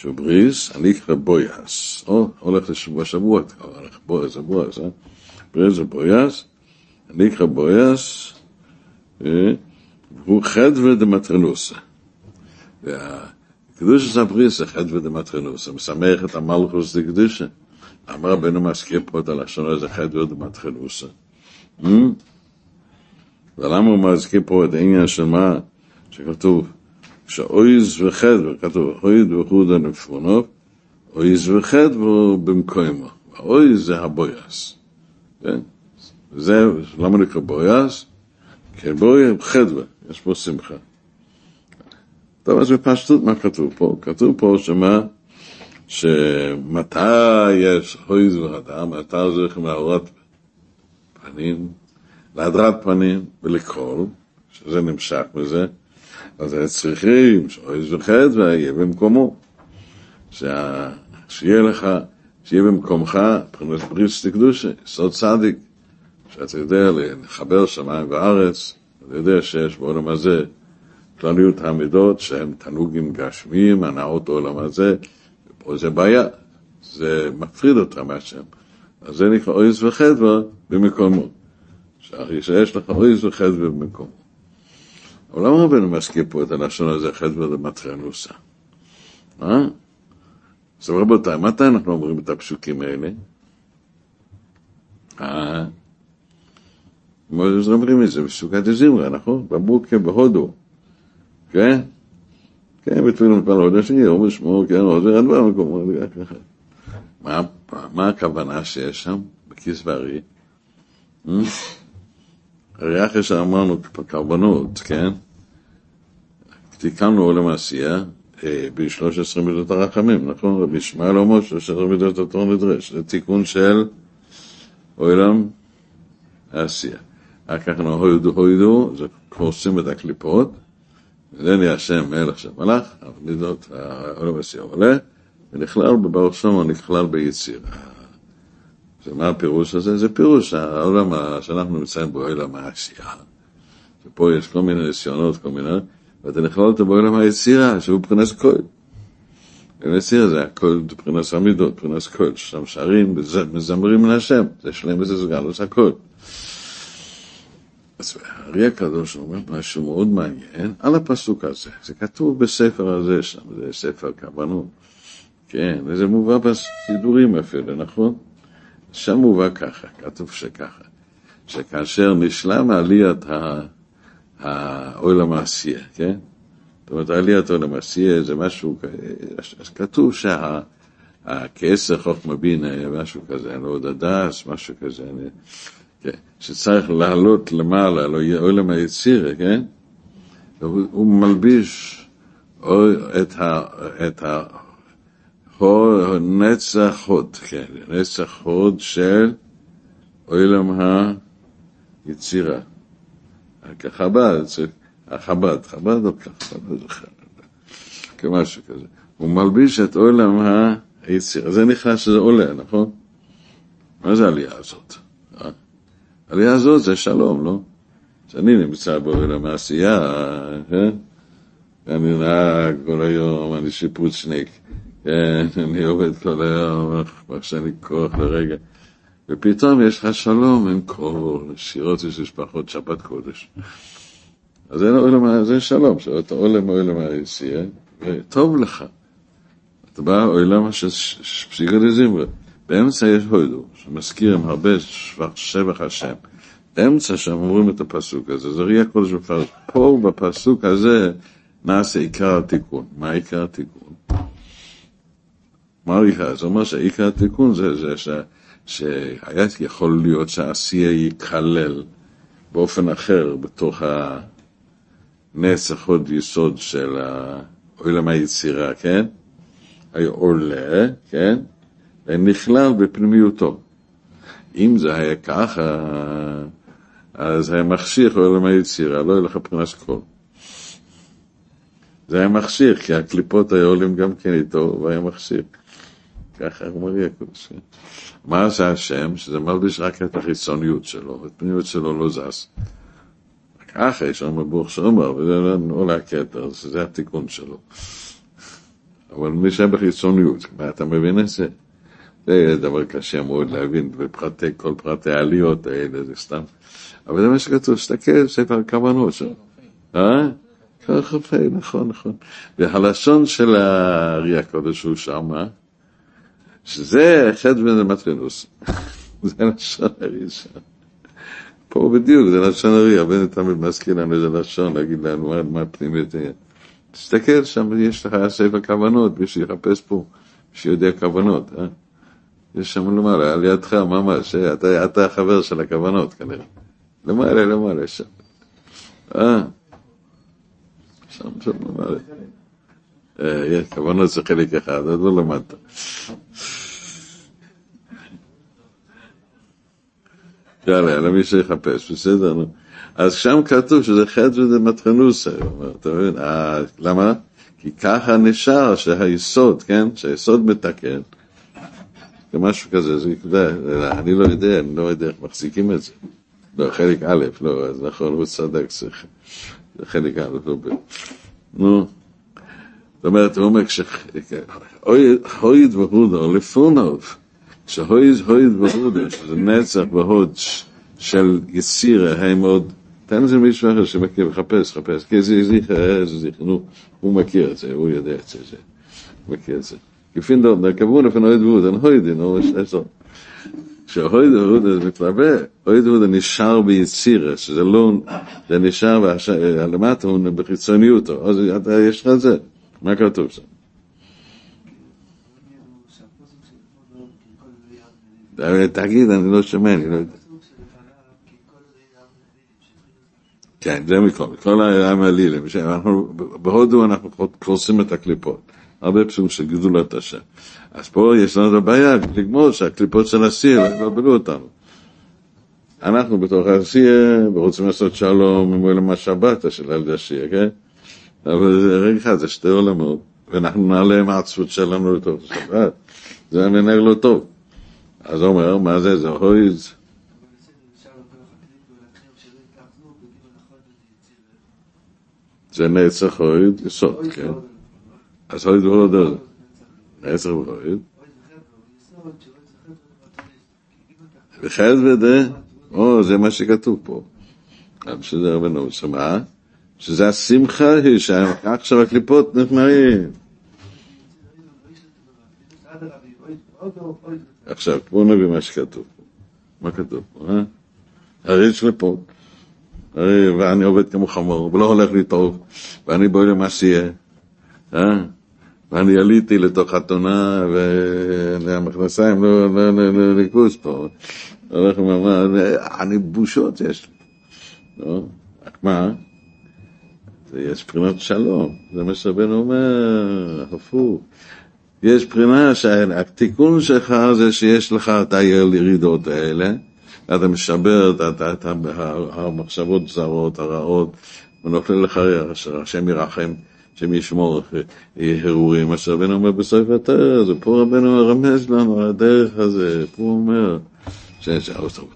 [SPEAKER 1] בריס, אני אקרא בויאס, או הולך לשבוע שבוע, הולך בויאס, בויאס, אה? בריס ובויאס, אני אקרא בויאס, הוא חדווה דמטרנוסה. והקדוש הבריס זה חדווה דמטרנוסה, משמח את המלכוס דקדושה. אמר רבנו מזכיר פה את הלשון הזה חדווה דמטרנוסה. ולמה הוא מזכיר פה את העניין של מה שכתוב שאויז וחדווה, כתוב אויז וחודה נפונוב, אויז וחדווה במקוימו. האויז זה הבויאס. כן? זה, למה נקרא בויאס? כי בויאס חדווה, יש פה שמחה. טוב, אז בפשטות מה כתוב פה? כתוב פה שמה? שמתי יש הויז והדר, מתי זה מהאורת פנים, להדרת פנים ולקרול, שזה נמשך מזה, אז צריכים שאויז וחדווה יהיה במקומו. שה... שיהיה לך, שיהיה במקומך, מבחינת בריס קדושה, יסוד צדיק, שאתה יודע לחבר שמיים וארץ, אתה יודע שיש בעולם הזה כלליות המידות שהם תענוגים גשמיים, הנאות העולם הזה, פה זה בעיה, זה מפריד אותך מהשם. אז זה נקרא אויז וחדווה במקומו. שיש לך אויז וחדווה במקומו. אבל למה רבנו מזכיר פה את הלשון הזה, חדווה דמטרנוסה? אה? אז רבותיי, מתי אנחנו אומרים את הפסוקים האלה? אה? מוזס אומרים את זה בסוכת הזמרה, נכון? בבוקר בהודו, כן? כן, בתפילין מתפלל הודו שני, אומר שמו, כן, עוזר הדבר מקומו, מה הכוונה שיש שם, בכיס וארי? הרי אחרי שאמרנו קרבנות, כן? תיקנו עולם העשייה ב-13 מידות הרחמים, נכון? רבי ישמעאל אומר 13 מידות התור נדרש, זה תיקון של עולם העשייה. אחר הוידו הוידו, זה קורסים את הקליפות, נהיה השם מלך של מלאך, המידות, העולם העשייה עולה, ונכלל בברוך שלמה, נכלל ביציר. זה מה הפירוש הזה? זה פירוש העולם שאנחנו נמצאים בו, עולם העשייה. ופה יש כל מיני ניסיונות, כל מיני, ואתה נכלל אותו בעולם היצירה, שהוא מבחינת כהן. היצירה זה הכל מבחינת המידות, מבחינת כהן, ששם שרים, מזמרים להשם, זה שלם וזה סגלוס הכל. אז הארי הקדוש אומר משהו מאוד מעניין על הפסוק הזה, זה כתוב בספר הזה שם, זה ספר כוונות, כן, וזה מובא בסידורים אפילו, נכון? שם מובא ככה, כתוב שככה, שכאשר נשלם עליית העולם העשייה, כן? זאת אומרת, עליית העולם העשייה זה משהו, אז כתוב שהכעשר חוכמה בינה, משהו כזה, אני לא יודע, הדס, משהו כזה, אני, כן, שצריך לעלות למעלה, לא עולם היצירה, כן? הוא מלביש את ה... את ה נצח הוד, כן, נצח הוד של עולם היצירה. כחב"ד, החב"ד, חב"ד או ככה, כמשהו כזה. הוא מלביש את עולם היצירה. זה נכנס שזה עולה, נכון? מה זה העלייה הזאת? העלייה הזאת זה שלום, לא? שאני נמצא בעולם העשייה, כן? אני נהג כל היום, אני שיפוצניק, כן, אני עובד כל היום, עכשיו אני כוח לרגע. ופתאום יש לך שלום עם כל שירות של משפחות שבת קודש. אז זה, שלום, שאתה עולם עולם העשייה, וטוב לך. אתה בא עולם של פסיקה דזמרה. באמצע יש הודו, שמזכירים הרבה שבח השם. באמצע שם אומרים את הפסוק הזה, זה ראייה קודש מפרש. פה בפסוק הזה נעשה עיקר התיקון. מה עיקר התיקון? מה העיקר? זה אומר שעיקר התיקון זה, זה ש... שהיה יכול להיות שהעשייה ייכלל באופן אחר בתוך הנצח עוד יסוד של עולם היצירה, כן? היה עולה, כן? ונכלל בפנימיותו. אם זה היה ככה, אז היה מחשיך עולם היצירה, לא היה לך פרנס קול. זה היה מחשיך, כי הקליפות היו עולים גם כן איתו, והיה מחשיך. ככה אומר יעקב. מה זה השם? שזה מלביש רק את החיצוניות שלו, את הפנימיות שלו לא זז. ככה יש לנו ברוך שאומר, וזה לא הכתר, זה התיקון שלו. אבל מי שבחיצוניות, אתה מבין את זה? זה דבר קשה מאוד להבין בפרטי, כל פרטי העליות האלה, זה סתם. אבל זה מה שכתוב, תסתכל, ספר הכוונות שם. אה? נכון, נכון. והלשון של הארי הקודש הוא שמה, שזה חטא בן המטרינוס. זה לשון הרי שם. פה בדיוק, זה לשון הרי, הבן תמיד מזכיר לנו איזה לשון, להגיד לנו מה, פנימית היה. תסתכל שם, יש לך ספר כוונות, מי שיחפש פה, שיודע כוונות, אה? יש שם למעלה, על ידך ממש, אתה, אתה החבר של הכוונות כנראה. למעלה, למעלה, שם. אה? שם, שם למעלה. אה, כוונות זה חלק אחד, עוד לא למדת. יאללה, יאללה, מי שיחפש, בסדר, נו. אז שם כתוב שזה חטא וזה מטרנוסה, אתה מבין? אה, למה? כי ככה נשאר שהיסוד, כן? שהיסוד מתקן. זה משהו כזה, זה, אני לא יודע, אני לא יודע איך מחזיקים את זה. לא, חלק א', לא, אז נכון, הוא צדק, זה חלק א', לא ב... נו. אומרת, הוא אומר, כשהויד והודו לפוניו, כשהויד הויד והודו, שזה נצח והוד של יצירה, הם עוד, תן לזה מישהו אחר שמכיר, מחפש, חפש, כי זה זיכר, זה זיכר, נו, הוא מכיר את זה, הוא יודע את זה, הוא מכיר את זה. כפין דוד, נקבון אפן הויד והודו, אין הויד, נו, יש עשר. כשהויד והודו מתלווה, הויד והודו נשאר ביצירה, שזה לא, זה נשאר, למטה הוא בחיצוניותו, אז יש לך את זה. מה כתוב שם? תגיד, אני לא שומע, אני לא יודע. כן, זה מכל, כל העם הלילה, בהודו אנחנו קורסים את הקליפות, הרבה פסוקים של גדולת השם. אז פה יש לנו את הבעיה, לגמור שהקליפות של הסיר לא יבלבלו אותנו. אנחנו בתוך העשייה, ורוצים לעשות שלום עם עולם השבת של ילדי השיעה, כן? אבל זה רגע אחד, זה שתי עולמות, ואנחנו נעלה עם העצבות שלנו לתוך השבת. זה מנהל לא טוב. אז הוא אומר, מה זה? זה הויז. זה נצח הויד, יסוד, כן? אז הויד הוא לא. נצח הויד. וחסד או, זה מה שכתוב פה. שזה רבנו, שמה? שזה השמחה היא שעכשיו הקליפות נחמרים. עכשיו, בואו נביא מה שכתוב. מה כתוב פה, אה? הרי יש קליפות. ואני עובד כמו חמור, ולא הולך לי טוב, ואני בואי למעשייה, אה? ואני עליתי לתוך חתונה, והמכנסיים לא ליכוס פה. הולך ואומר, אני בושות יש לי. לא? מה? יש בחינת שלום, זה מה שרבנו אומר, הפוך. יש בחינה שהתיקון שלך זה שיש לך את הירידות האלה, ואתה משבר את המחשבות זרות, הרעות, ונופל לך, השם ירחם, השם ישמור הרורים, מה שרבנו אומר בסוף התרא, זה פה רבנו מרמז לנו על הדרך הזה, פה הוא אומר,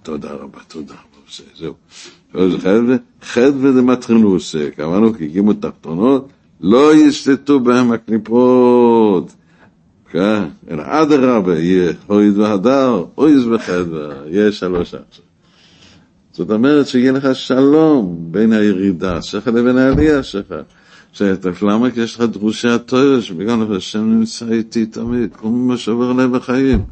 [SPEAKER 1] תודה רבה, תודה רבה, זהו. חדווה דמטרינוסה, אמרנו כי הגימו תחתונות, לא ישלטו בהם הקליפות. כן, אלא אדרבה, יהיה אויז והדר, אויז וחדווה, יהיה שלוש עכשיו. זאת אומרת שיהיה לך שלום בין הירידה שלך לבין העלייה שלך. למה? כי יש לך דרושי התואר, שבגלל השם נמצא איתי תמיד, כל מה שעובר עליהם בחיים.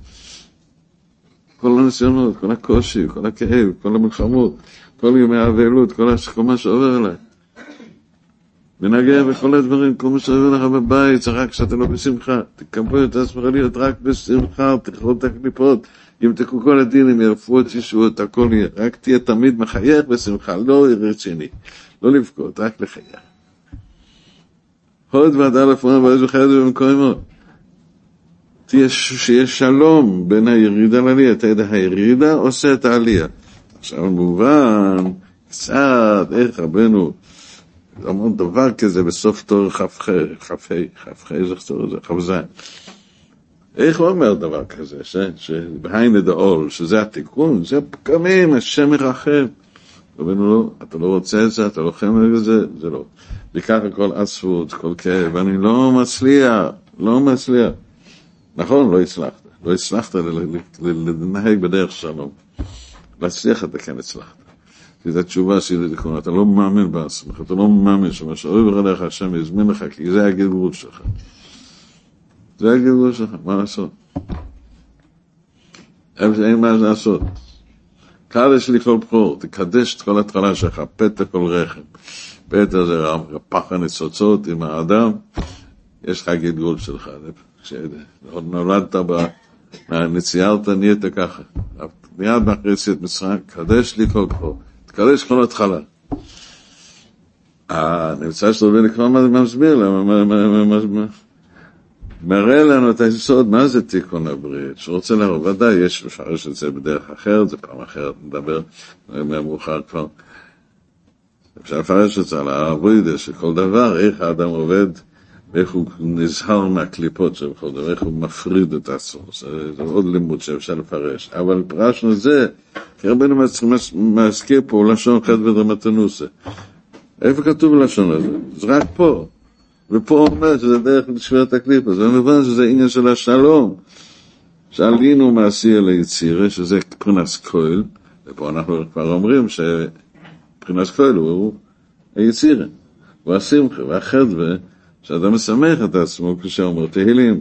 [SPEAKER 1] כל הניסיונות, כל הקושי, כל הכאב, כל המלחמות, כל ימי האבלות, כל, כל מה שעובר אליי. מנגע בכל הדברים, כל מה שעובר לך בבית, זה רק כשאתה לא בשמחה. תקבל את עצמך להיות רק בשמחה, תכלול את הקליפות, ימתקו כל הדינים, ירפו את ישועות, הכל יהיה. רק תהיה תמיד מחייך בשמחה, לא רציני, לא לבכות, רק לחייך. הוד ועדה לפעמים ואיזה חייב במקומות. שיש שלום בין הירידה לעלייה, אתה יודע, הירידה עושה את העלייה. עכשיו מובן, קצת, איך רבנו, אמר דבר כזה בסוף תור כ"ח, כ"ה, כ"ח, איזה תור זה, כ"ז. איך הוא אומר דבר כזה, שבהיינה דאול, שזה התיקון, זה פגמים, השם מרחם. רבנו לא, אתה לא רוצה את זה, אתה לוחם את זה, זה לא. וככה כל עצבות, כל כאב, אני לא מצליח, לא מצליח. נכון, לא הצלחת. לא הצלחת לנהג בדרך שלום. להצליח כן הצלחת. זו התשובה שלי לכולם, אתה לא מאמין בעצמך, אתה לא מאמין שמה שאוהב עליך השם יזמין לך, כי זה הגלגול שלך. זה הגלגול שלך, מה לעשות? אין מה לעשות. קדש לי כל בחור, תקדש את כל התחלה שלך, פתע כל רחם. פתע זה פח הניצוצות עם האדם, יש לך גלגול שלך. כשנולדת נציירת נהיית ככה. מיד מאחרי יציאת מצרים, קדש לי כל כבר, תקדש כל התחלה. הנמצא של רבי כבר מסביר למה, מראה לנו את היסוד, מה זה תיקון הברית, שרוצה להראות, ודאי יש לפרש את זה בדרך אחרת, זה פעם אחרת, נדבר מאוחר כבר. אפשר לפרש את זה על העבודה, שכל דבר, איך האדם עובד ואיך הוא נזהר מהקליפות של דבר, איך הוא מפריד את עצמו, זה, עוד לימוד שאפשר לפרש. אבל פרשנו זה, כי רבנו מזכיר פה לשון חטא ודרמטנוסה. איפה כתוב לשון הזה? זה רק פה. ופה אומר שזה דרך לשבר את הקליפה, זה מובן שזה עניין של השלום. שעלינו מעשייה ליצירה, שזה פרינס כהל, ופה אנחנו כבר אומרים שפרינס כהל הוא היצירה, הוא השמחה והחדווה. שאדם משמח את עצמו כשאומר תהילים,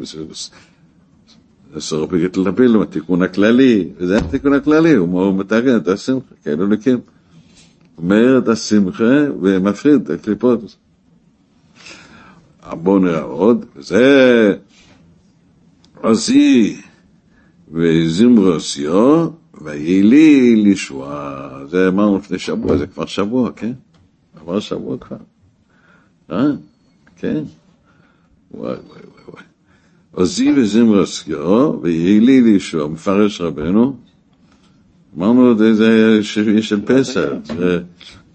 [SPEAKER 1] אסור לטפל התיקון הכללי, וזה התיקון הכללי, הוא מתקן את השמחה, כאלו לקים. אומר את השמחה ומפריד את הקליפות. בואו נראה עוד, זה עשי וזמרוסיו ויהי לי לישועה. זה אמרנו לפני שבוע, זה כבר שבוע, כן? עבר שבוע כבר. אה? כן? וואי וואי וואי וואי. עוזי וזמרסקיו, ויהי לי לישוע, מפרש רבנו, אמרנו, זה, זה של, של פסח,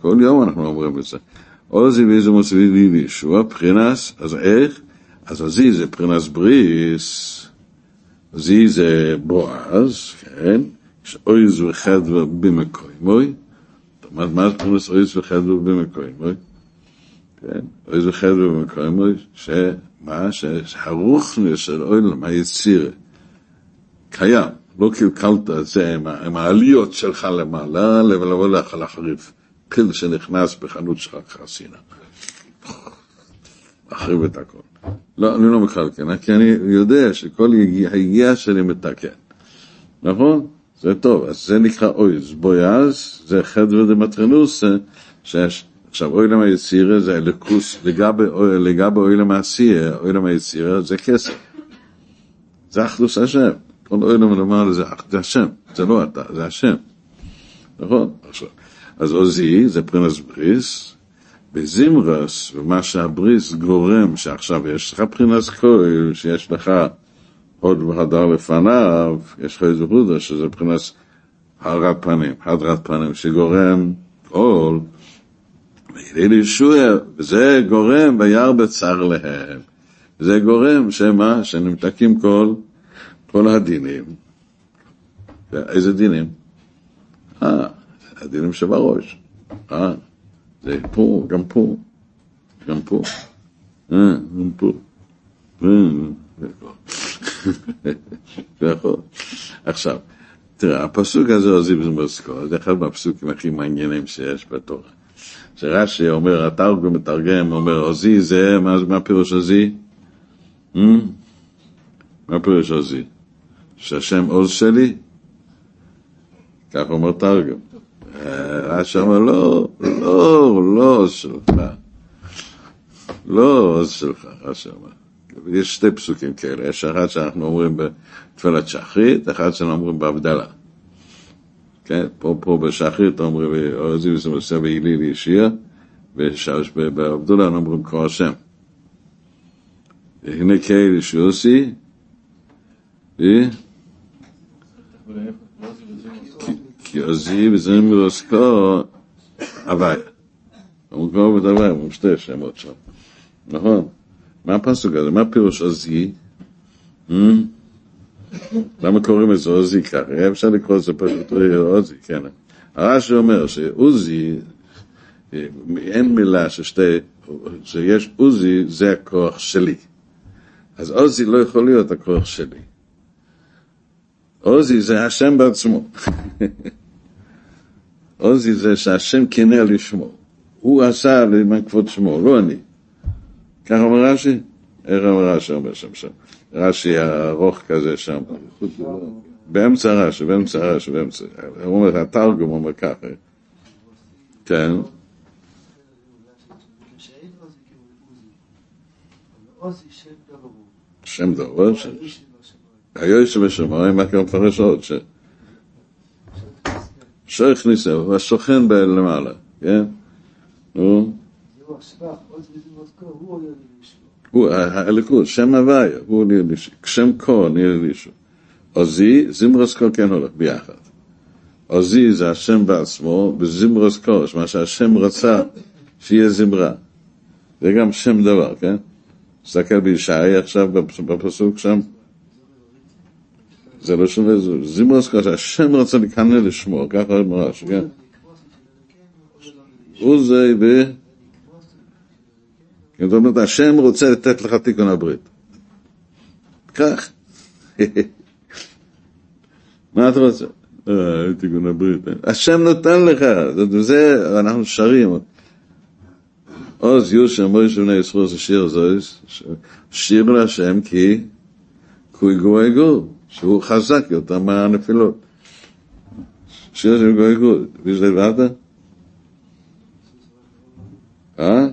[SPEAKER 1] כל יום אנחנו אומרים את זה. עוזי מוסבי לי לישוע, בחינס, אז איך? אז עזי זה בחינס בריס, עזי זה בועז, כן? יש אויז וחדווה במקוימוי, מה זה בחינס אויז וחדווה במקוימוי? כן? אויז וחדווה במקוימוי, שמה? שהרוחניה של אוילם, היצירה, קיים. לא קלקלת את זה עם, עם העליות שלך למעלה, לבוא לך לחריף. פיל שנכנס בחנות שלך חסינה. מחריב את הכל. לא, אני לא מקלקל, כי אני יודע שכל יגיע- היגיעה שלי מתקן. נכון? זה טוב, אז זה נקרא אויז. בויאז זה חדווה דמטרנוס, שיש... עכשיו, אוילם היצירה זה אלוקוס, לגבי לגבי אוילם העשייה, אוילם היצירה זה כסף. זה אחדוס השם. כל אוילם למעלה זה אח- זה השם, זה לא אתה, זה השם. נכון? עכשיו, אז עוזי זה פרינס בריס, בזמרס, ומה שהבריס גורם, שעכשיו יש לך פרינס כהל, שיש לך הוד והדר לפניו, יש לך איזה הודה שזה פרינס הרת פנים, הדרת פנים, שגורם קול, וידי לישוע, וזה גורם וירא בצר להם. זה גורם שמה? שנמתקים כל, כל הדינים. איזה דינים? אה, הדינים שבראש. אה, זה פה, גם פה, גם פה. אה, גם פה. אה, נכון. עכשיו, תראה, הפסוק הזה עוזי במוסקו, זה אחד מהפסוקים הכי מעניינים שיש בתורה. שרש"י אומר, התרגום מתרגם, אומר, עוזי זה, מה, מה פירוש עוזי? Hmm? מה פירוש עוזי? שהשם עוז שלי? כך אומר תרגום. אה, רש"י אומר, לא, לא, לא עוז שלך. לא עוז שלך, רש"י אומר. יש שתי פסוקים כאלה, יש אחד שאנחנו אומרים בתפילת שחרית, אחד שאנחנו אומרים בהבדלה. כן, פה, פה בשחרית אומרים, עוזי וזה עושה והילי לישיע, ובהבדלה אנחנו אומרים כה השם. הנה כאלה שיוסי, אה? כי עוזי וזמר עוסקו הוויה. אומרים כבר בדבר, אומרים שתי שמות שם. נכון? מה הפסוק הזה? מה פירוש עוזי? למה קוראים לזה עוזי ככה? היה אפשר לקרוא לזה פשוט עוזי, כן. הרש"י אומר שעוזי, אין מילה ששתי, שיש עוזי זה הכוח שלי. אז עוזי לא יכול להיות הכוח שלי. עוזי זה השם בעצמו. עוזי זה שהשם קינא לשמו. הוא עשה למען כבוד שמו, לא אני. כך אומר רש"י? איך אומר רש"י אומר שם שם? רש"י ארוך כזה שם. באמצע רש"י, באמצע רש"י, באמצע. הוא אומר, התרגום אומר ככה. כן. שם דבר. היועץ בשמיים, מה כאן מפרש עוד? שייך ניסה, הוא הסוכן ב- למעלה, כן? נו, הוא, הליכוד, שם הוויה, הוא נהיה לישו, שם כה נהיה לישו. עוזי, זמרוס כה כן הולך ביחד. עוזי זה השם בעצמו, וזמרוס כה, מה שהשם רצה שיהיה זמרה. זה גם שם דבר, כן? תסתכל בישעי עכשיו בפסוק שם. זה לא שווה, זמרוס כה, שהשם רצה לקנא לשמו, ככה אומר רש"י, כן? זה. כן, זאת אומרת, השם רוצה לתת לך תיקון הברית. כך. מה אתה רוצה? אה, תיקון הברית. השם נותן לך, זה- אנחנו שרים. עוז יושם מויש בני ישראל זה שיר זויס, שיר להשם כי כוי גוי גור, שהוא חזק יותר מהנפילות. שיר של גוי גור, וזה לבדת? אה?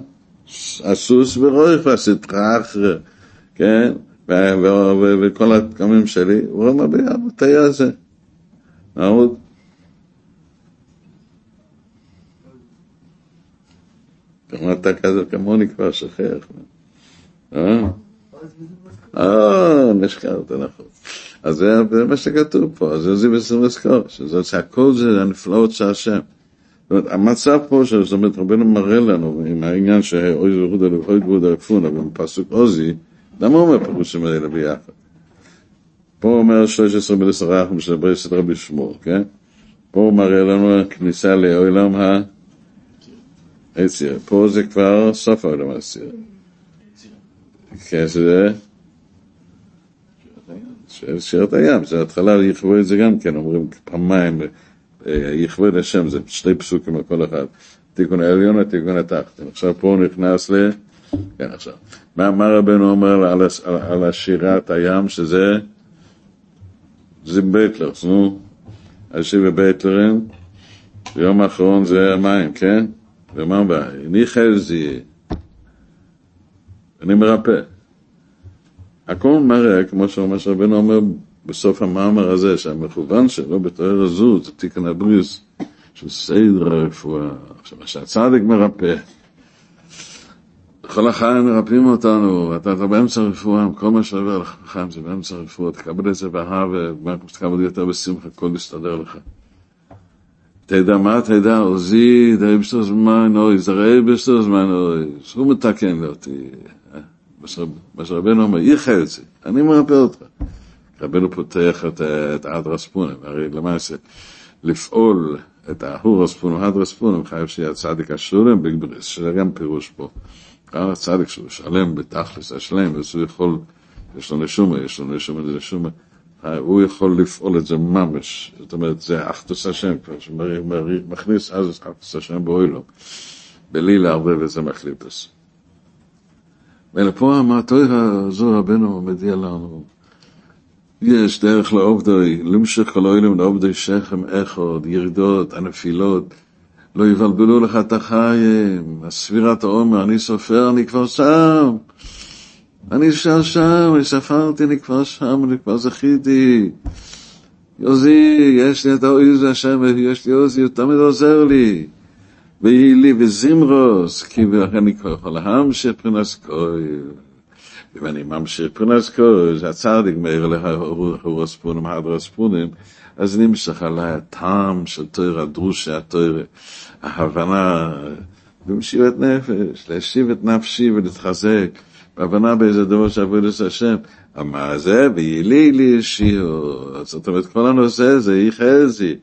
[SPEAKER 1] הסוס והסטרה אחרי, כן? וכל התקמים שלי, הוא אומר במטה הזה. נעמוד. גם אתה כזה כמוני כבר שכח. אה? אה, נשכרת, נכון. אז זה מה שכתוב פה, אז זה זיו וסילסקור, שזאת שהכל זה הנפלאות של השם. זאת אומרת, המצב פה, זאת אומרת, רבנו מראה לנו, עם העניין שאוי זרוד אלו, אוי גבוד אלפונה, בפסוק עוזי, למה הוא אומר פירושים האלה ביחד? פה אומר 13 בלסרח של ברסת רבי שמור, כן? פה הוא מראה לנו כניסה לעולם היציר. פה זה כבר סוף העולם היציר. כן, של שירת הים, זה התחלה יכבוד את זה גם כן, אומרים פעמיים, יכבוד השם, זה שתי פסוקים על כל אחד. תיקון העליון ותיקון התחתן. עכשיו פה נכנס ל... כן, עכשיו. מה, מה רבנו אומר על, על, על השירת הים, שזה... זה בייטלר, נו. השיר בבייטלרים, ביום האחרון זה המים, כן? ומה הבעיה? אני חזי, אני מרפא. הכל מראה, כמו שאומר שרבנו אומר בסוף המאמר הזה, שהמכוון שלו בתואר הזו, זה תיקון הבריאוס של סדר הרפואה. עכשיו, מה שהצדיק מרפא. כל החיים מרפאים אותנו, אתה, אתה באמצע רפואה, כל מה שעובר לך בחיים זה באמצע רפואה, תקבל את זה באהבה, ומה שתקבל יותר בשמחה, הכל יסתדר לך. תדע מה תדע, עוזי, די בשטר זמן אוי, זרעי בשטר זמן אוי, הוא מתקן אותי. מה שרבנו אומר, את זה, אני מרפא אותך. רבנו פותח את, את אדרס פונם, הרי למעשה, לפעול את ההורס פונם, אדרס פונם, חייב שיהיה צדיק השלם בגבריס, שזה גם פירוש פה. גם הצדיק שהוא שלם בתכלס השלם, אז הוא יכול, יש לו נשומה, יש לו נשומה לנשומה, הוא יכול לפעול את זה ממש, זאת אומרת, זה אחדוס השם כבר, שמכניס אז אחדוס השם באוילום, בלי לערבב את זה מחליפס. ולפה המטוירה הזו רבנו מודיע לנו, יש דרך לעובדוי, למשך כל אוילם לעובדוי שכם אחד, ירידות, הנפילות, לא יבלבלו לך את החיים, הספירת העומר, אני סופר, אני כבר שם. אני שם שם, אני ספרתי, אני כבר שם, אני כבר זכיתי. יוזי, יש לי את האויז השם, יש לי עוזי, הוא תמיד עוזר לי. ויהי לי וזמרוס, כי אני כבר יכול להמשיך פרנס כהל. אם אני ממשיך פרנס כהל, זה הצדיק מאיר להרוס פונים, הדרוס פונים, אז נמשך עליי הטעם של תויר הדרושה, התויר, ההבנה, במשיבת נפש, להשיב את נפשי ולהתחזק, בהבנה באיזה דבר שעבוד את השם. מה זה? ויהי לי שיעור. זאת אומרת, כל הנושא הזה, יחזי.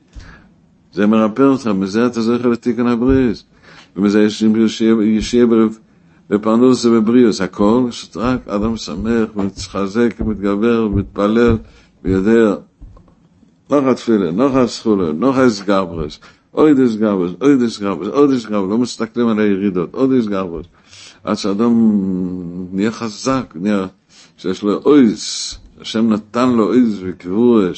[SPEAKER 1] זה מרפא אותך, מזה אתה זוכר לתיקון הבריאוס. ומזה יש ישיה בפרנוס ובבריאוס. הכל, שרק אדם שמח ומתחזק ומתגבר ומתפלל ויודע, נוח התפילה, נוח הסחולה, נוח הסגברס, אוי דס גברס, אוי דס גברס, אוי דס גברס, לא מסתכלים על הירידות, אוי דס גברס. עד שאדם נהיה חזק, נהיה, שיש לו אויס, השם נתן לו אויס וקבורה,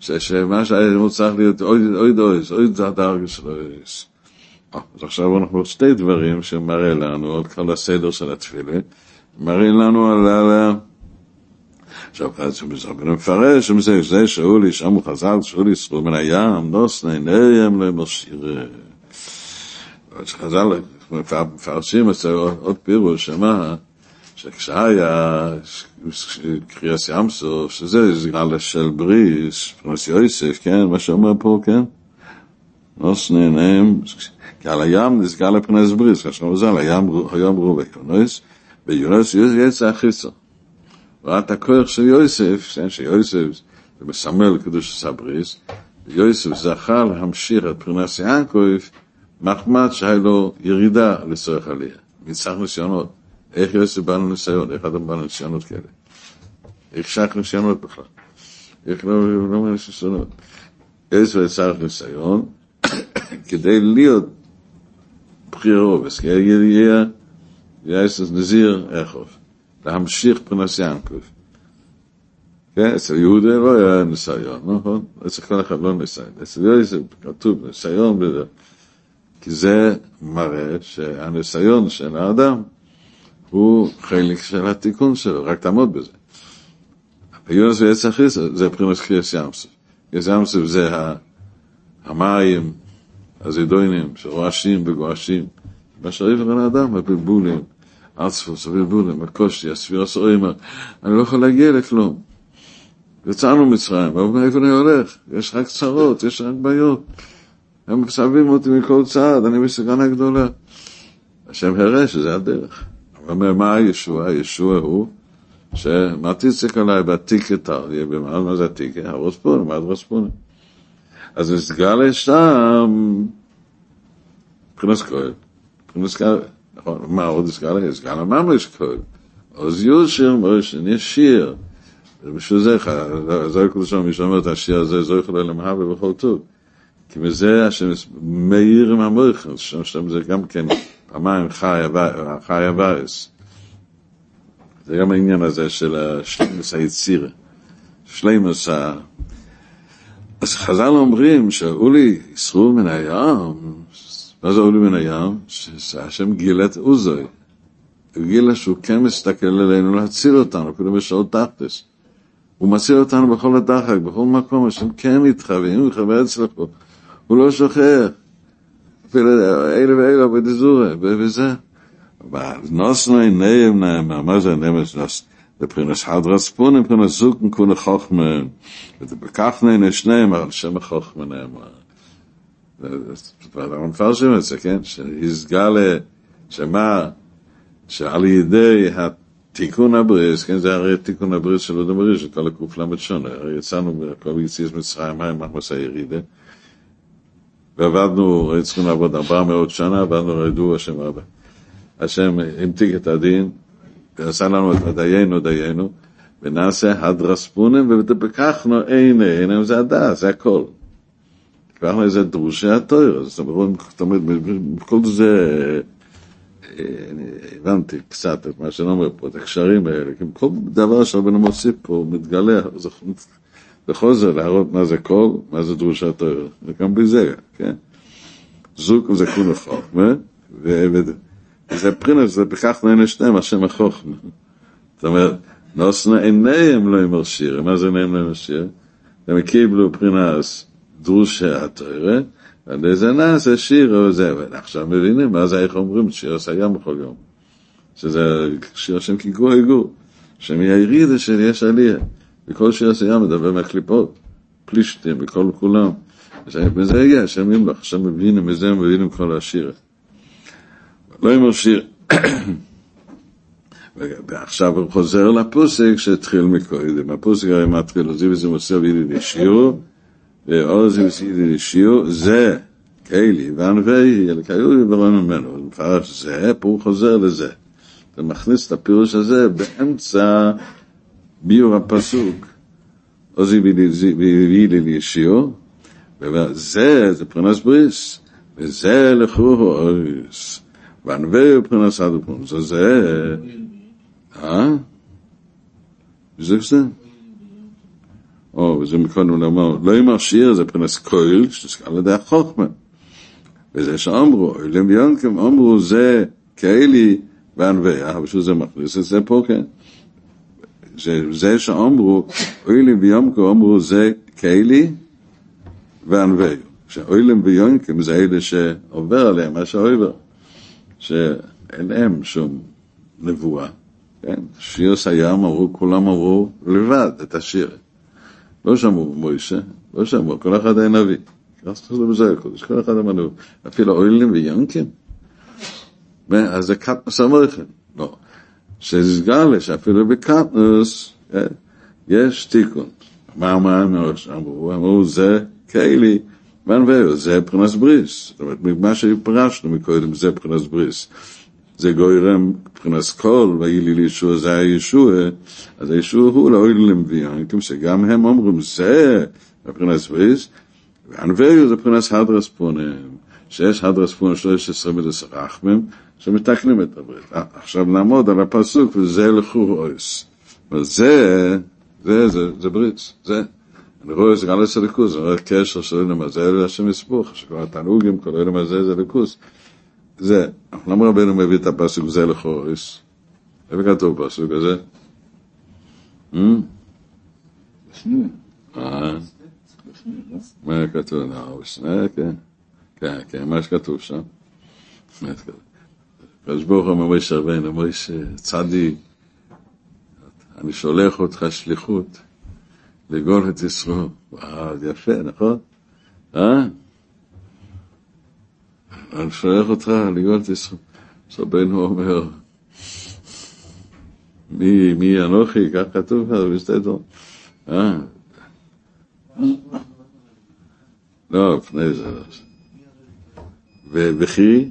[SPEAKER 1] שמה שהיה צריך להיות אוי דויס, אוי דרגה של אויס. אז עכשיו אנחנו עוד שתי דברים שמראה לנו, על כל הסדר של התפילה, מראה לנו על ה... עכשיו, זה מפרש, זה שאולי, שם הוא חזר, שאולי ישרו מן הים, נוסני, ניים למשיר. חז"ל מפרשים זה עוד פירוש, שמה, שכשהיה קריאס ים סוף, שזה סגלה של בריס, פרנס יוסף, כן, מה שאומר פה, כן? נוסני, נעים, על הים נסגל לפרנס בריס, כאשר זה על הים, היום רובי יונס, ויונס יצא החיצו. ואת הכוח של יוסף, שיוסף זה מסמל קדוש סבריס, יוסף זכה להמשיך את פרנס יעקב, מחמד שהיה לו ירידה לצורך עלייה, מצרך ניסיונות. איך יוסף בא לניסיון? איך אדם בא לניסיונות כאלה? איך שייך ניסיונות בכלל? איך לא, לא ניסיונות? יוסף צריך ניסיון כדי להיות בחירו, יהיה יוסף נזיר איכוב, להמשיך פרנס יעקב. כן, אצל יהודה לא היה ניסיון, נכון? אצל כל אחד לא ניסיון. אצל יוסף כתוב ניסיון. כי זה מראה שהניסיון של האדם הוא חלק של התיקון שלו, רק תעמוד בזה. יונס ויצא חיסר זה פרינוס קריאס ימסף. קריאס ימסף זה המים, הזידוינים, שרועשים וגועשים. מה שראיתם על האדם, הבלבולים, ארצפוס, הבלבולים, הקושי, הספירה סורימה, אני לא יכול להגיע לכלום. יצאנו מצרים, אבל איפה אני הולך? יש רק צרות, יש רק בעיות. הם מסבים אותי מכל צעד, אני בסכנה גדולה. השם הראה שזה הדרך. הוא אומר, מה הישוע? הישוע הוא שמה תצק עליי בתיק את אריה, מה זה התיק? הרוספון, מה זה אז es gale sham kunas kol kunas ka nachon ma od es gale es gale ma mes kol אז yoshem mes ne shir ze mishu ze kha ze kol sham mishu mer ta shir ze ze kol le mahav ve kol tov ki mze ashem meir ma mokh sham sham ze gam ken pamaim khaya ba khaya baes ze gam inyan אז חז"ל אומרים שאולי ישרו מן הים, מה זה אולי מן הים? שהשם גילה את עוזוי. הוא גילה שהוא כן מסתכל עלינו להציל אותנו, אפילו בשעות תחתס. הוא מציל אותנו בכל הדחק, בכל מקום, השם כן איתך, ואם הוא יחבר אצלך, הוא לא שוכח. אלה ואלה בדזורה, וזה. נוסנו עיניהם נאמר, מה זה נאמר? לבחינס חדרס פון, מבחינס זוקן כונה חוכמה, נהנה שניהם על שם החוכמה נאמר. ואנחנו מפרשים את זה, כן? שהסגלה, שמה, שעל ידי התיקון הבריס, כן, זה הרי תיקון הבריס של אודם בריס, של הקוף למד שונה, הרי יצאנו בכל יציאס מצרים, מה עם מחמס הירידה? ועבדנו, צריכים לעבוד 400 שנה, עבדנו רדו השם רבה. השם המתיק את הדין, ועשה לנו את הדיינו דיינו, ונעשה הדרספונים, ובככנו עיני, עיני זה הדס, זה הכל. לקחנו איזה דרושי התויר, זאת אומרת, כל זה, הבנתי קצת את מה שאני אומר פה, את הקשרים האלה, כי כל דבר שהרבנו מוסיף פה מתגלה, זה חוזר להראות מה זה קול, מה זה דרושי התויר, וגם בזה, כן? זוג זה כולה חוכמה, וזה פרינס, זה בכך נהנה שניהם, השם החוכמה. זאת אומרת, נוסנה עיניהם לא יאמר שיר, מה זה עיניהם לא יאמר שיר? הם קיבלו פרינס דרושי התוירה, ועל איזה נעשה שיר או זה, ועכשיו מבינים מה זה איך אומרים שיר עשה ים בכל יום. שזה שיר השם כגור הגור, שמהירידה של יש עלייה, וכל שיר עשה ים מדבר מהקליפות, פלישתים וכל כולם. וזה יהיה, השם ימלך, עכשיו מבינים, מזה מבינים כל השיר. לא יאמר שיר. ועכשיו הוא חוזר לפוסק שהתחיל מקודם. הפוסק הרי מתחיל, אז זה מוסר וידי לשיעור, ועוז וידי לשיעור, זה קיילי וענבי, אלא כאילו יברון ממנו. הוא מפרש זה, פה הוא חוזר לזה. אתה מכניס את הפירוש הזה באמצע ביור הפסוק. עוז וידי לשיעור, וזה, זה פרנס בריס, וזה לכו אוריס. וענבי הוא פרנס עד ופרנס, זה אה? וזה זה? או, וזה מקודם לומר, לא יאמר שיר זה פרנס קויל, שתזכר לידי החוכמה. וזה שאמרו, אוהלים ויונקים, אמרו זה כאלי וענבי, אבל שהוא זה מכניס את זה פה, כן? זה שאמרו, אוהלים ויונקים, אמרו זה כאלי וענבי. שאוהלים ויונקים זה אלה שעובר עליהם, מה שעובר. שאין להם שום נבואה. כן? שיר סיים אמרו, כולם אמרו לבד את השיר. לא שמעו מוישה, לא שמעו, כל אחד היה נביא. כך צריך בזה הקודש, כל אחד אמרנו, אפילו אוילים ויונקים. אז זה קטנוס המויכן. לא. שסגלה שאפילו בקטנוס יש תיקון. מה אמרו? אמרו זה כאלי, ואנבאו, זה פרנס בריס. זאת אומרת, מה שפרשנו מקודם, זה פרנס בריס. זה גוירם מבחינת כל, ויהי לי לישוע זה הישוע, אז הישוע הוא לאוילם ויאנקים, שגם הם אומרים, זה מבחינת בריס, וענווהו זה מבחינת הדרס פונם, שיש הדרס פונם 13 מידס רחמם, שמתקנים את הברית. עכשיו נעמוד על הפסוק, וזה לכו אויס. וזה, זה, זה, זה בריץ, זה. אני רואה זה גם לצד ליכוס, אני רואה קשר של אלה מזה להשם יסבוך, שכל התענוגים, כל אלה מזה זה ליכוס. זה, למה רבנו מביא את הפסוק זה לחוריס? איפה כתוב פסוק הזה? מה כתוב? כן, כן, כן, מה שכתוב שם. הקדוש ברוך הוא אומר מוישה רבנו, מוישה צדיק, אני שולח אותך שליחות. לגאול את ישראל. וואו, יפה, נכון? אה? אני שולח אותך לגאול את ישראל. אז רבנו אומר, מי, מי אנוכי, כך כתוב לך בסדר. אה? לא, לפני זה. וכי?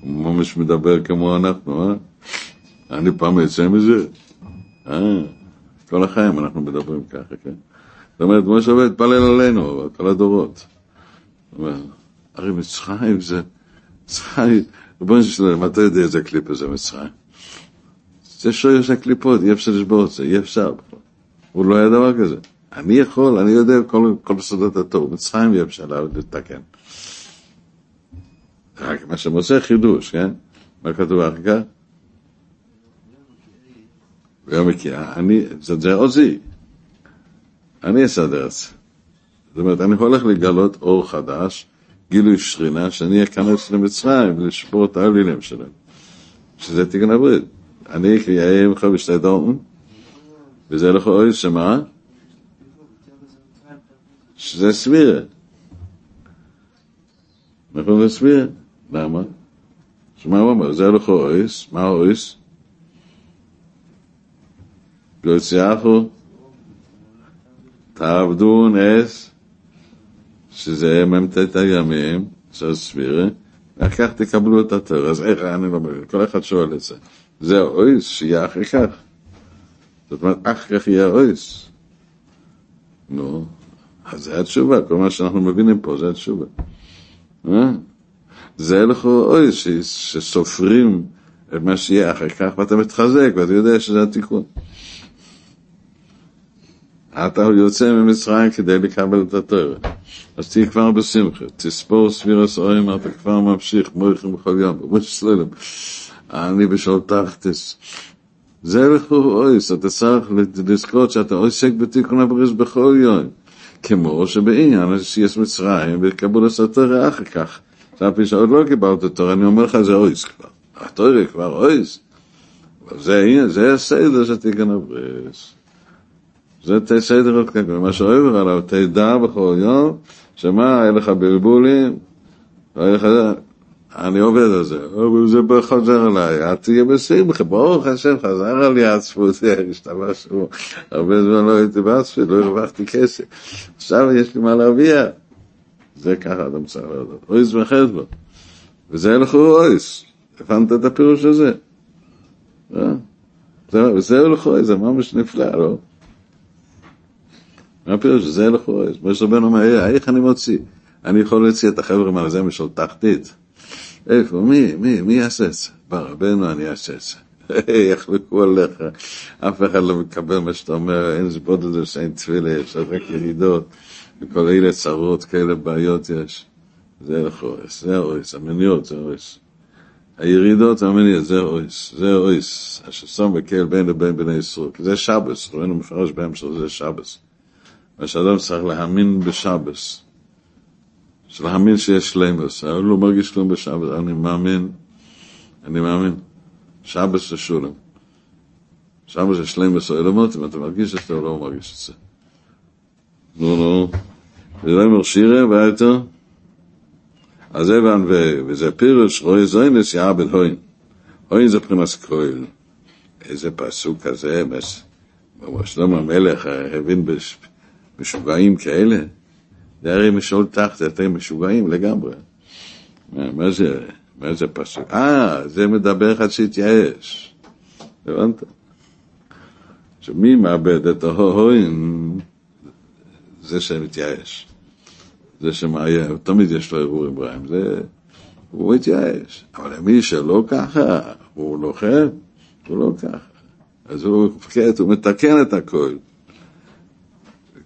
[SPEAKER 1] הוא ממש מדבר כמו אנחנו, אה? אני פעם יוצא מזה? אה, כל החיים אנחנו מדברים ככה, כן? זאת אומרת, משה רבנו התפלל עלינו, כל הדורות. הרי מצרים זה, מצרים, ריבונו של עולם, אתה יודע איזה קליפה זה מצרים? זה שויר של קליפות, אי אפשר לשבור את זה, אי אפשר. הוא לא היה דבר כזה. אני יכול, אני יודע כל, כל סודות התור, מצרים אי אפשר לתקן. רק מה שמוצא חידוש, כן? מה כתוב אחר כך? אני, זה, עוזי. אני אסדר את זה. זאת אומרת, אני הולך לגלות אור חדש, גילוי שכינה, שאני אכנס למצרים ולשבור את העלילים שלהם. שזה תיקון הברית. אני אהיה עמך בשתי דורם, וזה לך אוי שמה? שזה סבירה. נכון זה סבירה? למה? שמה הוא אומר? זה לך אויס, מה אויס? יוציאחו תעבדו נס, שזה מ"ט הימים, של סבירה, ואחר כך תקבלו את התור. אז איך, אני לא מבין, כל אחד שואל את זה. זה אויס שיהיה אחר כך. זאת אומרת, אחר כך יהיה אויס. נו, אז זה התשובה, כל מה שאנחנו מבינים פה זה התשובה. אה? זה לכו אויס שסופרים את מה שיהיה אחר כך, ואתה מתחזק, ואתה יודע שזה התיקון. אתה יוצא ממצרים כדי לקבל את התורה. אז תהיה כבר בשמחה, תספור סבירס אוים, אתה כבר ממשיך, מויכים בכל יום, ומושלם. אני בשול תחתס. זה לכו אויס, אתה צריך לזכות שאתה עוסק בתיקון הבריס בכל יום. כמו שבעניין שיש מצרים וקבול הסתר אחר כך. אף פי שעוד לא קיבלת תורה, אני אומר לך זה אויס כבר. התורה כבר אויס. זה, זה הסדר של תיקון הבריס. זה סדר עוד ככה, מה שעובר עליו, תדע בכל יום, שמה, היה לך בלבולים, זה, אני עובד על זה, אבל זה חוזר אליי, את תהיה בשמחה, ברוך השם, חזר עלי העצמות, השתמש בו, הרבה זמן לא הייתי בעצמי, לא הרווחתי כסף, עכשיו יש לי מה להרוויח. זה ככה אדם צריך לדעת, אויס וחסבו, וזה הלכו אויס, הבנת את הפירוש הזה? וזה הלכו אויס, זה ממש נפלא, לא? מה פירוש? זה הלכו אויס, משה רבנו אומר, איך אני מוציא? אני יכול להוציא את החבר'ה מהזמר של תחתית. איפה? מי? מי? מי יעשה את זה? ברבנו אני אעשה את זה. יחלקו עליך, אף אחד לא מקבל מה שאתה אומר, אין זבוד לזה שאין תפילה, יש רק ירידות, וכל אלה צרות, כאלה בעיות יש. זה לך אויס, זה אויס, המניות זה אויס. הירידות המניות זה אויס, זה אויס, שם בקהל בין לבין בני ישראל, זה שבס, ראינו מפרש בהמשך, זה שבס. מה שאדם צריך להאמין בשבס. של להאמין שיש שלמוס, אני לא מרגיש כלום בשבת, אני מאמין, אני מאמין. שבס זה שולם. שבס זה שלמוס או אלמות, אם אתה מרגיש את זה לא מרגיש את זה. נו, נו. וזה אומר שירה, ואיתו? אז אבן וזה פירוש, רואי זוינס יעבד הוין. הוין זה פרימס קרויל. איזה פסוק כזה, שלמה המלך הבין משוגעים כאלה. זה הרי משול תחת, אתם משוגעים לגמרי. מה זה, מה זה פסוק? אה, זה מדבר אחד שהתייאש. הבנת? שמי מאבד את ההורים? זה שמתייאש. זה שמאיים, תמיד יש לו ערעורים רעים, זה... הוא מתייאש. אבל מי שלא ככה, הוא לוחם, הוא לא ככה. אז הוא מפקד, הוא מתקן את הכל.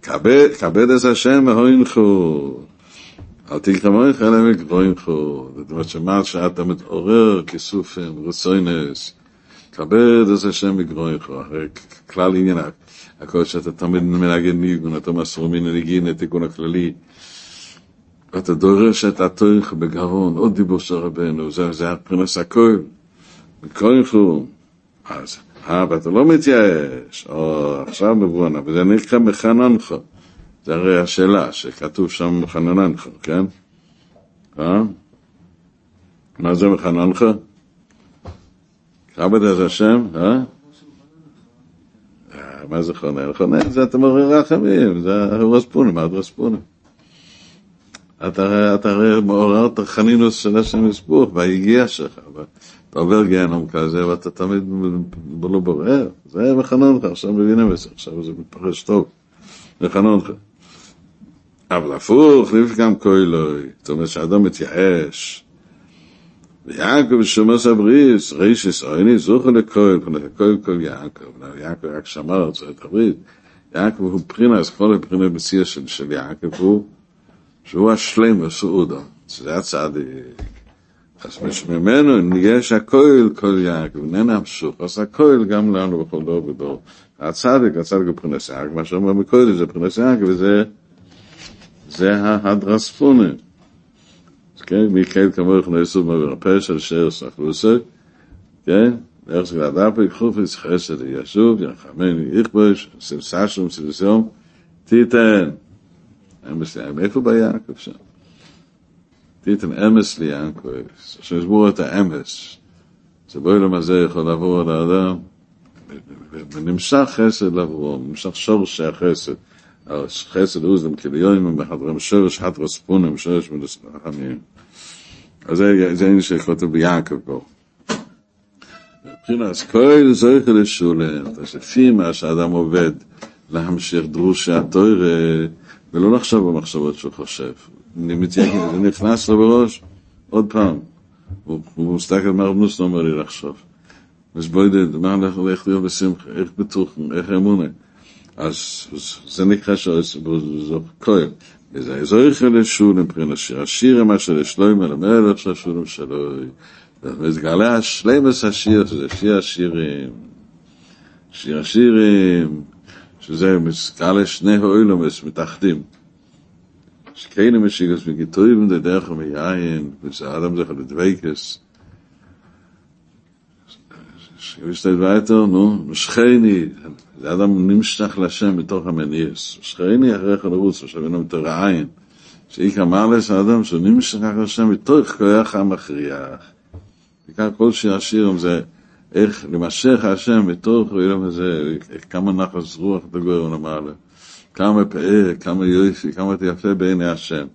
[SPEAKER 1] כבד את השם והוינכו. אל תקרמוך אלא מגבוינכו. זאת אומרת שמה שאתה מתעורר כסופים, רצוינס. כבד את השם מגבוינכו. כלל עניין, הכל שאתה תמיד מנגן ניגון, אתה מסור מן הנגין, התיקון הכללי. ואתה דורש את התורך בגרון, עוד דיבור של רבנו, זה, זה הפרנס הכל. מגבוינכו. אז אה, ואתה לא מתייאש, או עכשיו מבואנה, וזה נקרא מחננך. זה הרי השאלה שכתוב שם מחנננך, כן? אה? מה זה מחננך? כבד את השם, אה? אה? מה זה חונן? חונן זה אתה מעורר רחמים, זה רספונים, עד רספונים. אתה הרי מעורר את החנינוס של השם יסבוך, והגיע שלך, אתה עובר גיהנום כזה, ואתה תמיד לא בורר, זה מחנן לך, עכשיו מבינים את זה, עכשיו זה מתפרש טוב, מחנן לך. אבל הפוך, לפגם כהלוי, זאת אומרת שאדם מתייאש. ויעקב שומר סבריס, רישיס אויני, זוכר לכהל, כהל כל יעקב, יעקב רק שמר את זה, את הברית. יעקב הוא פרינס, כל הפרינה בציר של יעקב הוא שהוא השלם בסעודה, זה הצדיק. אז ממנו יש הכל כל יעקב, איננה המשוך, אז הכל גם לנו בכל דור ודור. הצדיק, הצדיק הוא פרנס יעקב, מה שאומר מקודם זה פרנס יעקב, וזה זה ההדרספונה. כן, מיקל כמוך נעשו מרפא של שר סחלוסי, כן, איך זה גדל חופץ חסד ישוב, יחמני יכבוש, סמסשום, סמסום, תיתן. מאיפה בא יעקב שם? תיתן אמס ליעקב, שישבור את האמס. זה באילום הזה יכול לעבור על האדם, ונמשך חסד לעבורו, נמשך שורש החסד. חסד אוזלם כליונים, בחדרם שורש ספונים, שורש מלסחמים. אז זה אין שכותב ביעקב פה. מבחינת כל זוכה לשולם, לפי מה שאדם עובד להמשיך דרושי התוירה, ולא לחשוב במחשבות שהוא חושב. אני מתייגד, זה נכנס לו בראש, עוד פעם. הוא מסתכל מה רב נוסן אומר לי לחשוב. אז בואי דד, מה הולך איך להיות בשמחה, איך בטוח, איך אמונה. אז זה נקרא שזו כהן. וזה זורך לשול מבחינת שיר. השיר מה של שלוים על המלך של השולם שלו. וזה גלה השלמס השיר, שזה שיר השירים. שיר השירים. שזה מסקאלה שני אוילומס מתאחדים. שכיינה משיגס וגיטויבן דרך ומייין, וזה אדם זה חלו דוויקס. ויתר, נו, משכייני, זה אדם נמשך לשם בתוך המניאס. משכייני אחרי חלרוץ, ושבינו מתור העין. שאיק אמר לס אדם, שהוא נמשנח לשם בתוך כוח המכריח. וכאן כל שיר זה, איך למשך השם בתוך העולם הזה, כמה נחס רוח דגור נאמר לב. כמה פאר, כמה יופי, כמה יפה בעיני השם.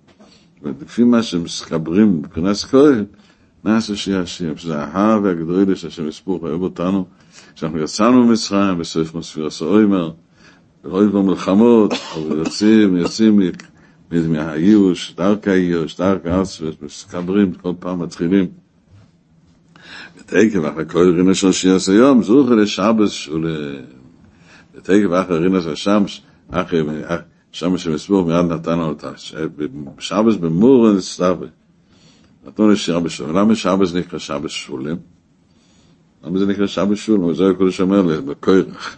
[SPEAKER 1] ולפי מה שמסקברים מבחינת כהן, נעשה שיהיה השם, שזה האהבה הגדולה שהשם יספוך, אוהב אותנו, כשאנחנו יצאנו ממצרים, בסוף מספיר הסאוימר, ולא יבוא מלחמות, אבל יוצאים, יוצאים מהייאוש, דרכי הייאוש, דרכי עצמס, מסקברים, כל פעם מתחילים. ותקף אחר כל רינה של שיעס היום, זוכר לשבס שולה. ותקף אחר רינה של שמש, אחר שמש שמסבור מיד נתן לנו את השבס במורן סטאבה. נתנו לשבס שולה. למה שבס נקרא שבס שולם? למה זה נקרא שבס שולם? זה הכל שאומר לי, בכוירך.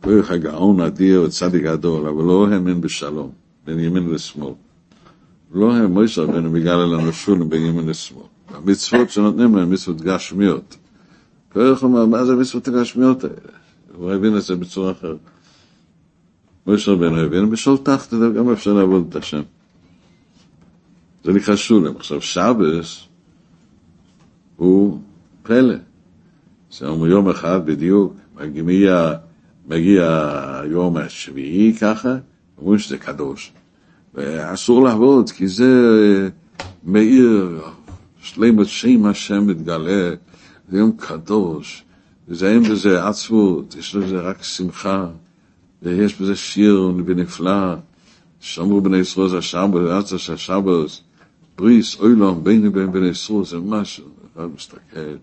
[SPEAKER 1] כוירך הגאון אדיר וצדיק גדול, אבל לא האמין בשלום, בין ימין לשמאל. לא האמין, מויסר רבנו מגלה לנו שולם בין ימין לשמאל. המצוות שנותנים להם, מצוות גשמיות. כרך אומר, מה זה מצוות הגשמיות האלה? הוא הבין את זה בצורה אחרת. משה רבנו הבין, בשול תחת גם אפשר לעבוד את השם. זה נקרא שולם. עכשיו, שבס הוא פלא. אומר יום אחד בדיוק, מגיע, מגיע היום השביעי ככה, אומרים שזה קדוש. ואסור לעבוד, כי זה מאיר שלמות שם השם מתגלה, זה יום קדוש, וזה אין בזה עצבות, יש לזה רק שמחה, ויש בזה שיר ונפלא, שמרו בני ישראל זה עצה של השבת, בריס, אוילום, ביני בין בני ישראל, זה משהו, אחד מסתכל,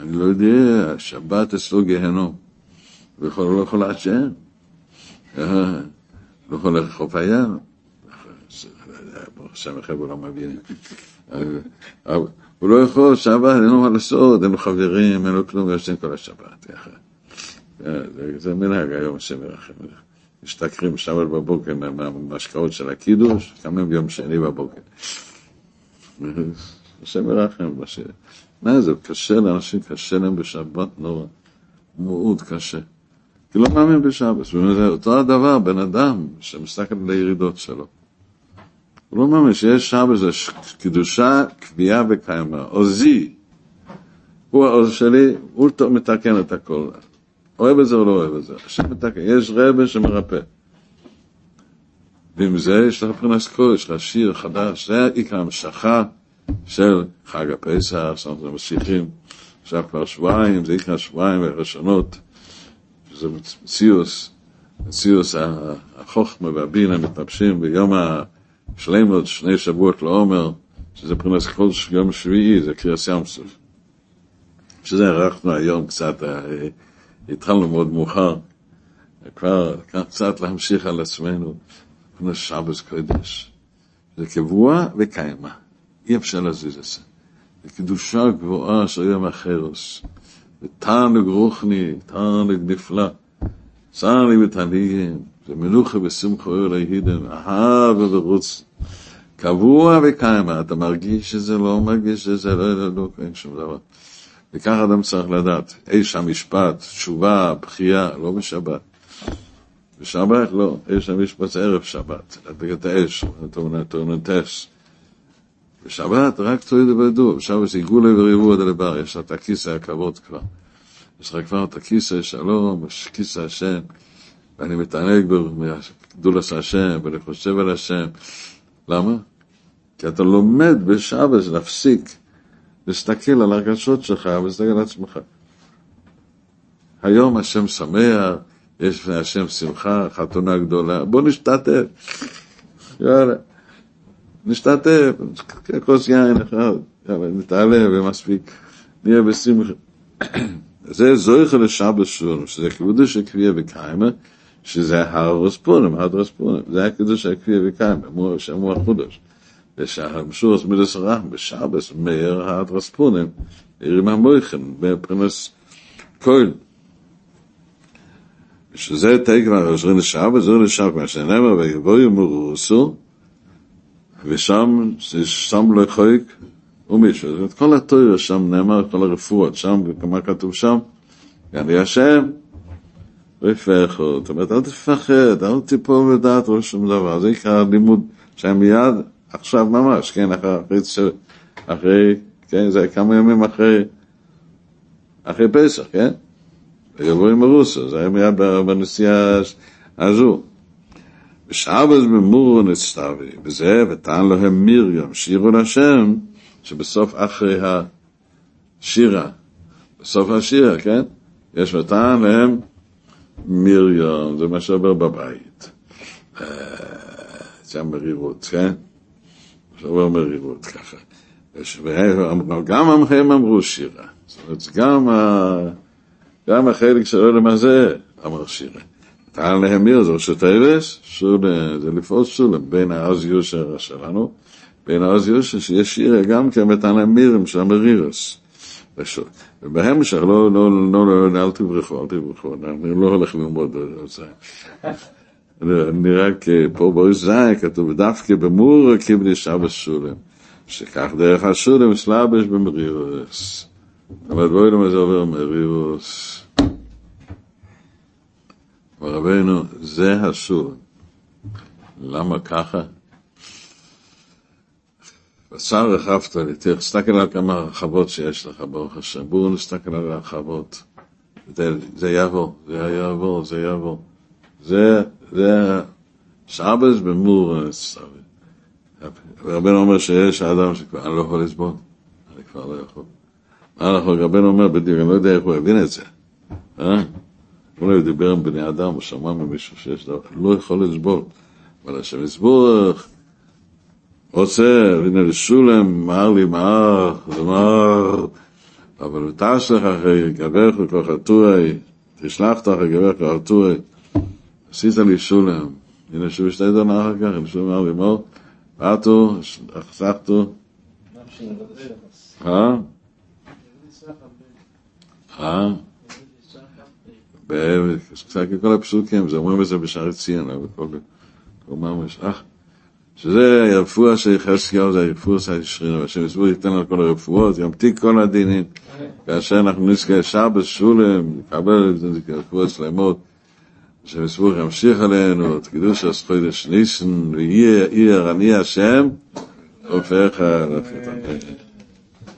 [SPEAKER 1] אני לא יודע, שבת אצלו גיהנום, ויכול לא יכול לעשן, לא יכול לחוף הים, ברוך השם, החבר'ה לא מבינים. הוא לא יכול, שבת, אין לו מה לעשות, אין לו חברים, אין לו כלום, ישן כל השבת. זה מנהג היום, השם ירחם. משתכרים שבת בבוקר מהמשקאות של הקידוש, קמים ביום שני בבוקר. השם ירחם. מה זה, קשה לאנשים, קשה להם בשבת נורא. מאוד קשה. כי לא מאמין בשבת. זה אותו הדבר, בן אדם שמסתכל על הירידות שלו. הוא לא מאמין שיש שבת, זה קדושה, קביעה וקיימה. עוזי, הוא העוז שלי, הוא מתקן את הכל. אוהב את זה או לא אוהב את זה. השם מתקן. יש רבה שמרפא. ועם זה יש לך פרנס קודש, לך שיר חדש, זה עיקר המשכה של חג הפסח, שאנחנו משיחים עכשיו כבר שבועיים, זה עיקר שבועיים והראשונות, שזה מציאוס, מציאוס החוכמה והבינה מתלבשים ביום השלמות, שני שבועות לעומר, שזה פרנס קודש יום שביעי, זה קריאס ים סוף. שזה ערכנו היום קצת, אה, התחלנו מאוד מאוחר, כבר קצת להמשיך על עצמנו. פרנס שבס קודש. זה קבוע וקיימה. אי אפשר להזיז את זה. זה קדושה גבוהה של יום החרוס. ותענוג רוחני, תענוג נפלא. צער לי בתעניים, זה מנוחה ושמחו אל הידן, אהבה ורוץ. קבוע וקיימה, אתה מרגיש שזה לא מרגיש שזה לא, לא, לא, אין שום דבר. וככה אדם צריך לדעת, אי שם משפט, תשובה, בחייה, לא בשבת. בשבת לא, יש שם משפט ערב שבת, להדליק את האש, טורנטס. בשבת רק תוריד ובדו, בשבת זה עיגולי עד הלבר, יש לה את הכיסא הכבוד כבר. יש לך כבר את הכיסא שלום, כיסא השם, ואני מתענג בגדולת השם, ואני חושב על השם. למה? כי אתה לומד בשבת להפסיק, להסתכל על הרגשות שלך ולהסתכל על עצמך. היום השם שמח, יש לפני השם שמחה, חתונה גדולה, בוא נשתתף. יאללה, נשתתף, כוס יין אחד, יאללה, נתעלה ומספיק, נהיה בשמחה. זה זויכה לשבת שלנו, שזה קידוש של קביעה וקיימה, שזה הר רספונים, הר רספונים, זה הקידוש של קביעה וקיימה, שאמרו החודש. ושהמשורס מידס רחם בשבס מאיר הר רספונים, עירים המויכן, בפרנס כהן. שזה תקווה ראשון לשבת, זו לשבת, מה שנאמר, ויבואו מרוסו, ושם, שם לא חויק ומישהו. זאת כל התוירה שם נאמר, כל הרפואות שם, כמה כתוב שם, יעני השם, רפאך, זאת אומרת, אל תפחד, אל תיפול בדעת ראש שום דבר, זה יקרא לימוד שהם מיד, עכשיו ממש, כן, אחרי, אחרי, כן, זה כמה ימים אחרי, אחרי פסח, כן? ויבוא עם הרוסו, זה היה בנסיעה הזו. ושבת במורו נצטווי, וזה וטען להם מרים, שירו להשם, שבסוף אחרי השירה, בסוף השירה, כן? יש וטען להם מרים, זה מה שעובר בבית. זה המרירות, כן? שעובר מרירות ככה. גם הם אמרו שירה. זאת אומרת, גם ה... גם החלק של העולם הזה אמר שירה. טען להמיר זה ראשי טייבס, זה לפעול סולם, בין העז יושר שלנו, בין העז יושר שיש שירה גם כן וטען להמירים של המרירס. ובהמשך, לא, לא, לא, לא, אל תברחו, אל תברחו, אני לא הולך ללמוד את אני רק פה באויש זין כתוב דווקא במור קיבלי שבס שולם, שכך דרך השולם סלבש במרירס. אבל בואי למה זה עובר מרירוס. רבנו, זה אסור. למה ככה? בשר רכבת לי, תסתכל על כמה רחבות שיש לך, ברוך השם. בואו נסתכל על הרחבות. זה יעבור, זה יעבור, זה יעבור. זה, זה שבס במורס. רבנו אומר שיש אדם שכבר אני לא יכול לסבול. אני כבר לא יכול. אנחנו, רבנו אומר בדיוק, אני לא יודע איך הוא הבין את זה. אה? אולי הוא דיבר עם בני אדם, הוא שמע ממישהו שיש דבר, לא יכול לסבול. אבל השם יסבורך, רוצה, הנה לשולם, מר לי מר, ומר, אבל טס לך אחרי גברך וכוח הטורי, תשלחת אחרי גברך וכוח הטורי, עשית לי שולם, הנה שוב שתי דונה אחר כך, הנה שוב אמר לי מור, באתו, חסכתו, אה? אה? קצת כל הפסוקים, זה אומרים את זה בשערי ציון, בכל ממש, אך, שזה הרפואה של יחזקיהו, זה הרפואה של שכינו, השם יסבור ייתן לו כל הרפואות, ימתיק כל הדינים. כאשר אנחנו נזכה שבס שולם, נקבל את זה כבוד שלמות, שמסבוך ימשיך עלינו, את קידוש הסחוידש ניסן, ויהיה עיר אני השם, הופך על